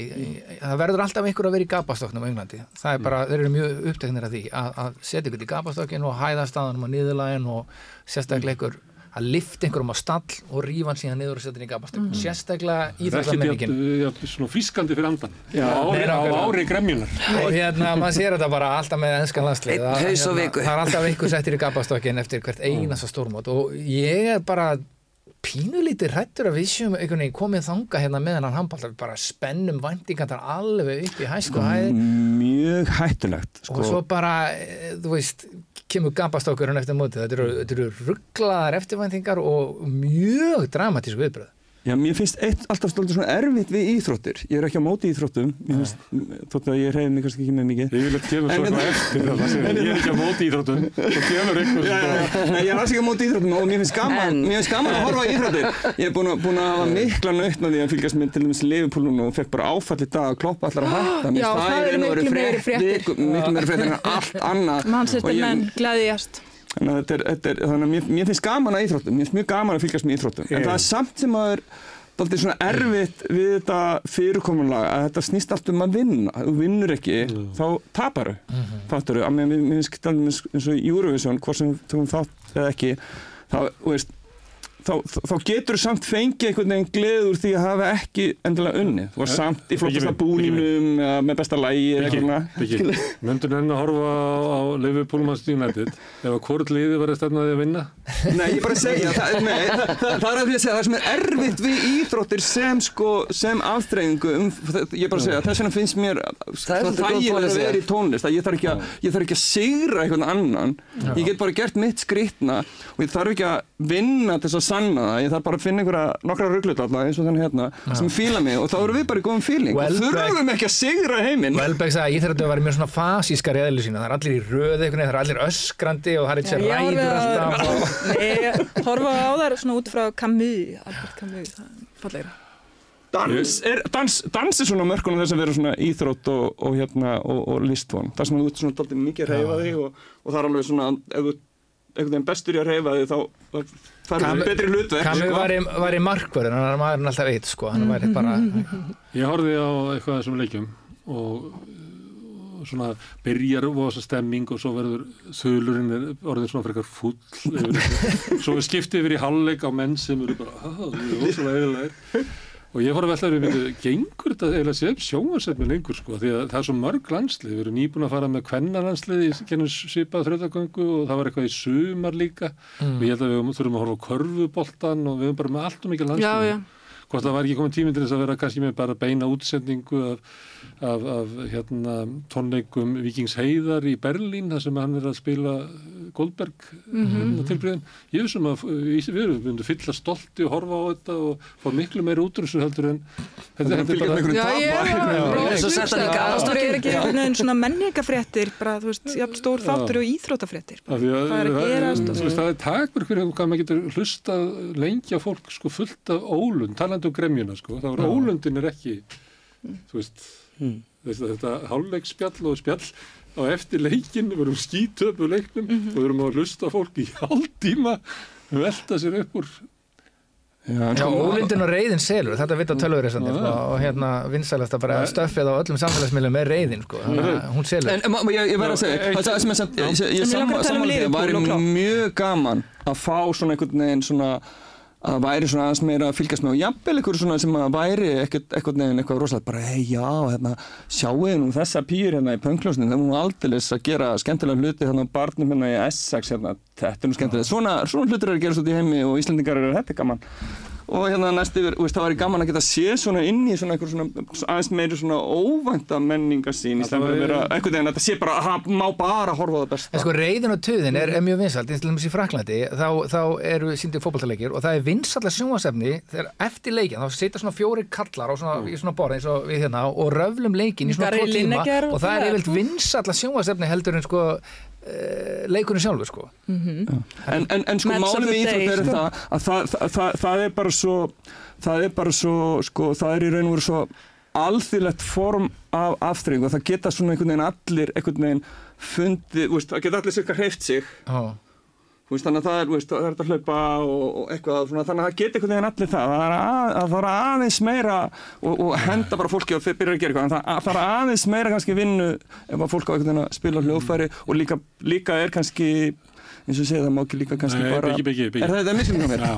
það verður alltaf einhver að vera í gapastóknum á Englandi það er bara, þeir eru mjög uppteknir af því að, að setja ykkur í gapastókin og hæða staðanum á niðurlægin og sérstaklega ykkur að lifta einhverjum á stall og rífa hann síðan niður og setja hann í gapastókin sérstaklega Það er ekki íþróttamenningin jafn- jafn svona frískandi fyrir andan. Já, á ári, gremjunar. og hérna, maður sér þetta bara alltaf með ennskan landslið Einn að, haus á hérna, það er alltaf einhver settir í gapastokkin eftir hvert einasta stórmót. Og ég er bara pínulítið hrættur að við séum einhvern veginn komið þanga hérna með hann handball. Bara spennum væntingar alveg upp í hæsku hæð. mjög hættulegt og svo bara, eh, þú veist kemur gapastokkurinn eftir mótið þetta eru, eru rugglaðar eftirvæntingar og mjög dramatísk viðbröð Já, mér finnst eitt alltaf stoltur svona erfitt við íþróttir. Ég er ekki á móti íþróttum, mér finnst, þótt að ég reyði mig kannski ekki með mikið. Ég vil ekki kemur svo eitthvað eftir það sem ég er ekki á móti íþróttum og kemur eitthvað já, nei, ég er alls ekki á móti íþróttum og mér finnst gaman, mér finnst gaman að horfa á íþróttir. Ég er búin að, að hafa mikla nautna því að fylgjast með til dæmis Liverpool núna og fekk bara áfall í dag að kloppa allar að hætta. Mér Já, það eru miklu meiri fréttir. Þannig að þetta er, þetta er, þannig að mér, mér finnst gaman að íþróttum, mér finnst mjög gaman að fylgjast með íþróttum. En það er samt sem að er Þetta er svona erfitt við þetta fyrirkomunlega að þetta snýst allt um að vinna. Þú vinnur ekki, þá taparu. Mm -hmm. Fattur þú? Að mér finnst eins og Eurovision, hvort sem þú þátt eða ekki, þá, veist, þá, þá getur þú samt fengið einhvern veginn gleð úr því að hafa ekki endilega unni. Þú var samt í flottasta eða með besta lægi eða eitthvað. Myndur henni að horfa á, á Liverpool Manchester United? Ef að hvort liði var að stefnaði að vinna? Nei, ég bara segja, það, nei, það, það, það er að því að segja, það sem er erfitt við íþróttir sem sko, sem afþreyingu um, ég bara segja, þess vegna finnst mér er svolítið góð þægilega að vera í tónlist, að ég þarf ekki að, ég þarf ekki að sigra einhvern annan, ég get bara gert mitt skrýtna og ég þarf ekki að vinna þess að sanna það, ég þarf bara að finna einhverja nokkra rugglut alltaf eins og þannig hérna, sem fíla mig og þá erum við bara í góðum fíling og Welbeck- þurfum ekki að sigra heiminn. Velberg sagði að íþrættu var mjög svona fasískar í eðlu sína, það er allir í veginn, það er allir öskrandi og það er eitt sér Ég horfi ræður alltaf og... Nei, horfa á þær svona út frá Camus, Albert Camus, það er fallegra. Dans er, dans, dans er svona mörkunum þess að vera svona íþrótt og, og, hérna, og, og listform. Það sem þú ert svona daldið mikið að reyfa þig og, og það er alveg svona, ef þú einhvern veginn bestur í að reyfa þig þá Camus- betri hlutverk. Kami sko. var í, var í markvörðin, hann maðurinn alltaf eitt sko, hann var bara, Ég horfði á eitthvað af þessum leikjum og, og svona byrjar og þessa stemming og svo verður þulurinn er orðin svona frekar full svo er skiptið yfir í halvleik á menn sem eru bara, "Ah, það er óslega eðilega og ég fór að velta við myndu, gengur þetta eiginlega sem sjónvarsefni lengur sko, því að það er svo mörg landslið, við erum nýbúin að fara með kvennalandslið í gennum svipað þrjóðagöngu og það var eitthvað í sumar líka Mm. og ég held að við þurfum að horfa á körfuboltan og við erum bara með allt og mikið landslið Já, já. Hvort það var ekki komið tíminn til þess að vera kannski með bara beina útsendingu af, af, af hérna, tónleikum Víkings Heiðar í Berlín þar sem hann er að spila Goldberg mm -hmm. tilbyrðin ég vissum að við erum við myndum fylla stolti og horfa á þetta og fá miklu meira útrússu heldur en þetta, er bara Já, hann í Það er svona menningafréttir, bara, þú veist, jafn stór þáttur og íþrótafréttir. Er veist, það er takmur fyrir hvað maður getur hlustað lengja fólk sko fullt af ólund, talandi um gremjuna sko, þá er ólundin er ekki þú veist, veist þetta hálfleiksspjall og spjall á eftir leikin, við erum skítöpu leiknum og við erum að hlusta á fólk í hálftíma velta sér upp úr. Já, Já, sko- ólindin og reyðin selur, þetta vita tölvurisandi sko, og hérna vinsælast að bara stöffið á öllum samfélagsmiðlum með reyðin sko, hún selur. En ma- ma- ég, ég verð að segja, það sem ég, að tala um og mjög gaman að fá svona einhvern veginn svona að væri svona aðeins meira að fylgjast með og jafnvel einhver svona sem að væri einhvern veginn eitthvað rosalega bara hei já, hérna, sjáuði nú þessa pýr hérna í pöngljósnin, það er nú aldeilis að gera skemmtilega hluti hérna á barnum hérna í Essex hérna, þetta er nú skemmtilega svona, svona hlutir eru að gera svo í heimi og Íslandingar eru þetta er gaman og hérna næst yfir, þú veist, það væri gaman að geta séð svona inn í svona einhver svona aðeins meiri svona óvænta menningasýn í stæðan fyrir að vera einhvern veginn að þetta sé bara að má bara horfa á það besta. En sko reyðin og töðin er, er mjög vinsalt, eins og til dæmis í Fraklandi, þá, þá eru síndir fótballtaleikir og það er vinsalla sjónvasefni þegar eftir leikin, þá sitja svona fjóri kallar á svona, í svona borð eins og við hérna og röflum leikin í svona tvo tíma. Og það er það, yfirleitt sko. vinsalla sjónvasefni heldur en sko uh, leikurinn sjálfur sko. en, en, en sko málum í íþrótt er það að það, það, það, það er bara svo það er bara svo sko, það er í raun og veru svo alþýrlegt form af aftreying og það geta svona einhvern veginn allir einhvern veginn fundið, það geta allir cirka hreift sig Já. Veist, þannig að það er, veist, það er að hlaupa og, og eitthvað, svona, þannig að það geti einhvern veginn allir það, það er, að, að það er aðeins meira og, og henda bara fólki og byrja að gera eitthvað, það, það er aðeins meira kannski vinnu ef að fólk á einhvern veginn að spila hljóðfæri og líka, líka er kannski, eins og segja, það má ekki líka kannski Nei, bara... byggi, byggi, byggi. Er það þetta á mér? Já,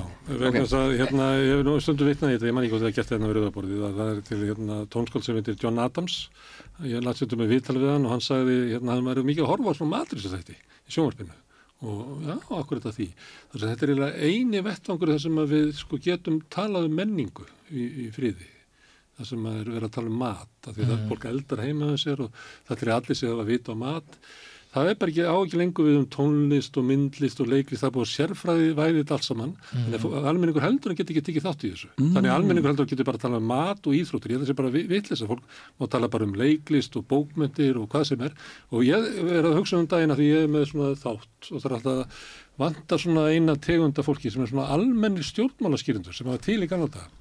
þess að hérna, ég hef nú stundu vitnað í þetta, ég man ekki hvað það er gert hérna við rauðaborðið, að það er til hérna tónskóld sem heitir John Adams, ég lætt stundu með viðtal við hann og hann sagði hérna hann væri mikið að horfa á svona matris þetta í sjónvarpinu og já, akkur þetta því. Þannig að þetta er eiginlega eini vettvangur þar sem að við sko getum talað um menningu í, í friði. Það sem að er verið að tala um mat því að fólk eldar heima með sér og það er allir sig að vita á mat það er bara ekki á ekki lengur við um tónlist og myndlist og leiklist, það er búið sérfræði væðið þetta allt saman, en ef almenningur heldur hann getur ekki tekið þátt í þessu, þannig að almenningur heldur hann getur bara að tala um mat og íþróttir. Ég held að það sé bara vitlis að fólk má tala bara um leiklist og bókmyndir og hvað sem er. Og ég er að hugsa um dagina því ég er með svona þátt og það er alltaf að vanta svona eina tegunda fólki sem er svona almenni stjórnmálaskýrindur sem hafa til í gamla daga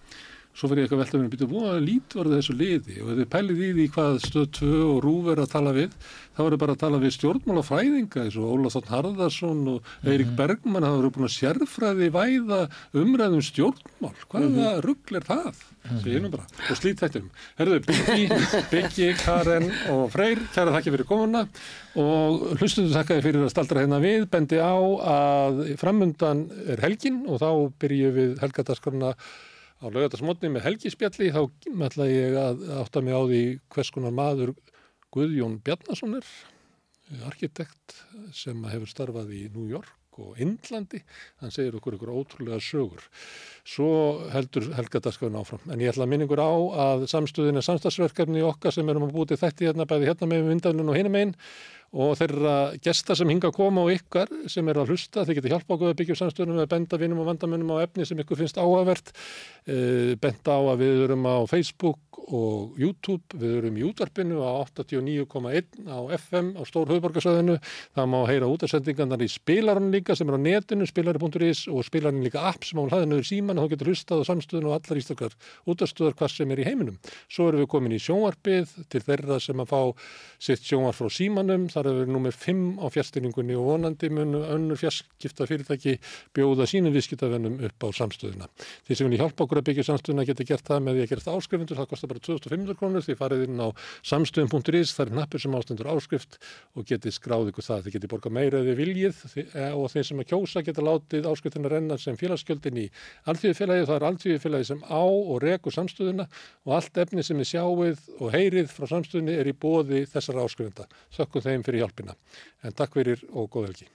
svo fyrir ég eitthvað velta að býta búin að lít varðu þessu liði og ef þið pælið í því hvað stöð 2 og rúf er að tala við þá er bara að tala við stjórnmálafræðinga eins og Óla Þótt Harðarsson og Eirik Bergmann það eru búin að sérfræði væða umræðum stjórnmál. Hvaða rugl er það? nú bara og slít þetta um. Herðu, Byggi, Byggi, Karen og Freyr kæra þakki fyrir komuna og hlustundu þakkaði fyrir að staldra hérna við bendi á að framundan er helgin og þá helgadaskarna á laugardagsmotni með helgispjalli þá ætla ég að átta mig á því hvers konar maður Guðjón Bjarnason er arkitekt sem hefur starfað í New York og Indlandi, hann segir okkur ykkur ótrúlega sögur. Svo heldur Helga Daskafinn áfram. En ég ætla að minna ykkur á að samstöðin er samstagsverkefni okkar sem erum að búti þætti hérna bæði hérna með vindaflun og hinum einn og þeirra gesta sem hinga að koma og ykkar sem er að hlusta, þeir geta hjálpa okkur að byggja samstöðunum með benda vinum og vandamennum á efni sem ykkur finnst áhugavert. E, benda á að við erum á Facebook og YouTube, við erum í útvarpinu á 89,1 á FM á stór höfuborgarsöðinu, það má heyra útarsendingarnar í spilarann líka sem er á netinu, spilari.is og spilarann líka app sem á hlaðinu síman og þá getur hlustað á samstöðun og allar ístakar útarstöðar hvað sem er í heiminum. Svo erum við komin í sjónvarpið til þeirra sem að fá sitt sjónvarp frá símanum, þar er við nummer 5 á fjastýringunni og vonandi munu önnur fjastskipta fyrirtæki bjóða sínum viðskiptavennum upp á samstöðuna. Kostar bara 2500 krónur, því farið inn á samstöðum.is, það er nappur sem ástendur áskrift og getið skráð ykkur það, þið getið borgað meira eða viljið og þeir sem að kjósa geta látið áskriftina renna sem félagsgjöldin í alþjóðfélagi, það er alþjóðfélagi sem á og rekur samstöðuna og allt efni sem er sjáið og heyrið frá samstöðunni er í bóði þessara áskrifenda. Þökkum þeim fyrir hjálpina. En takk fyrir og góð helgi.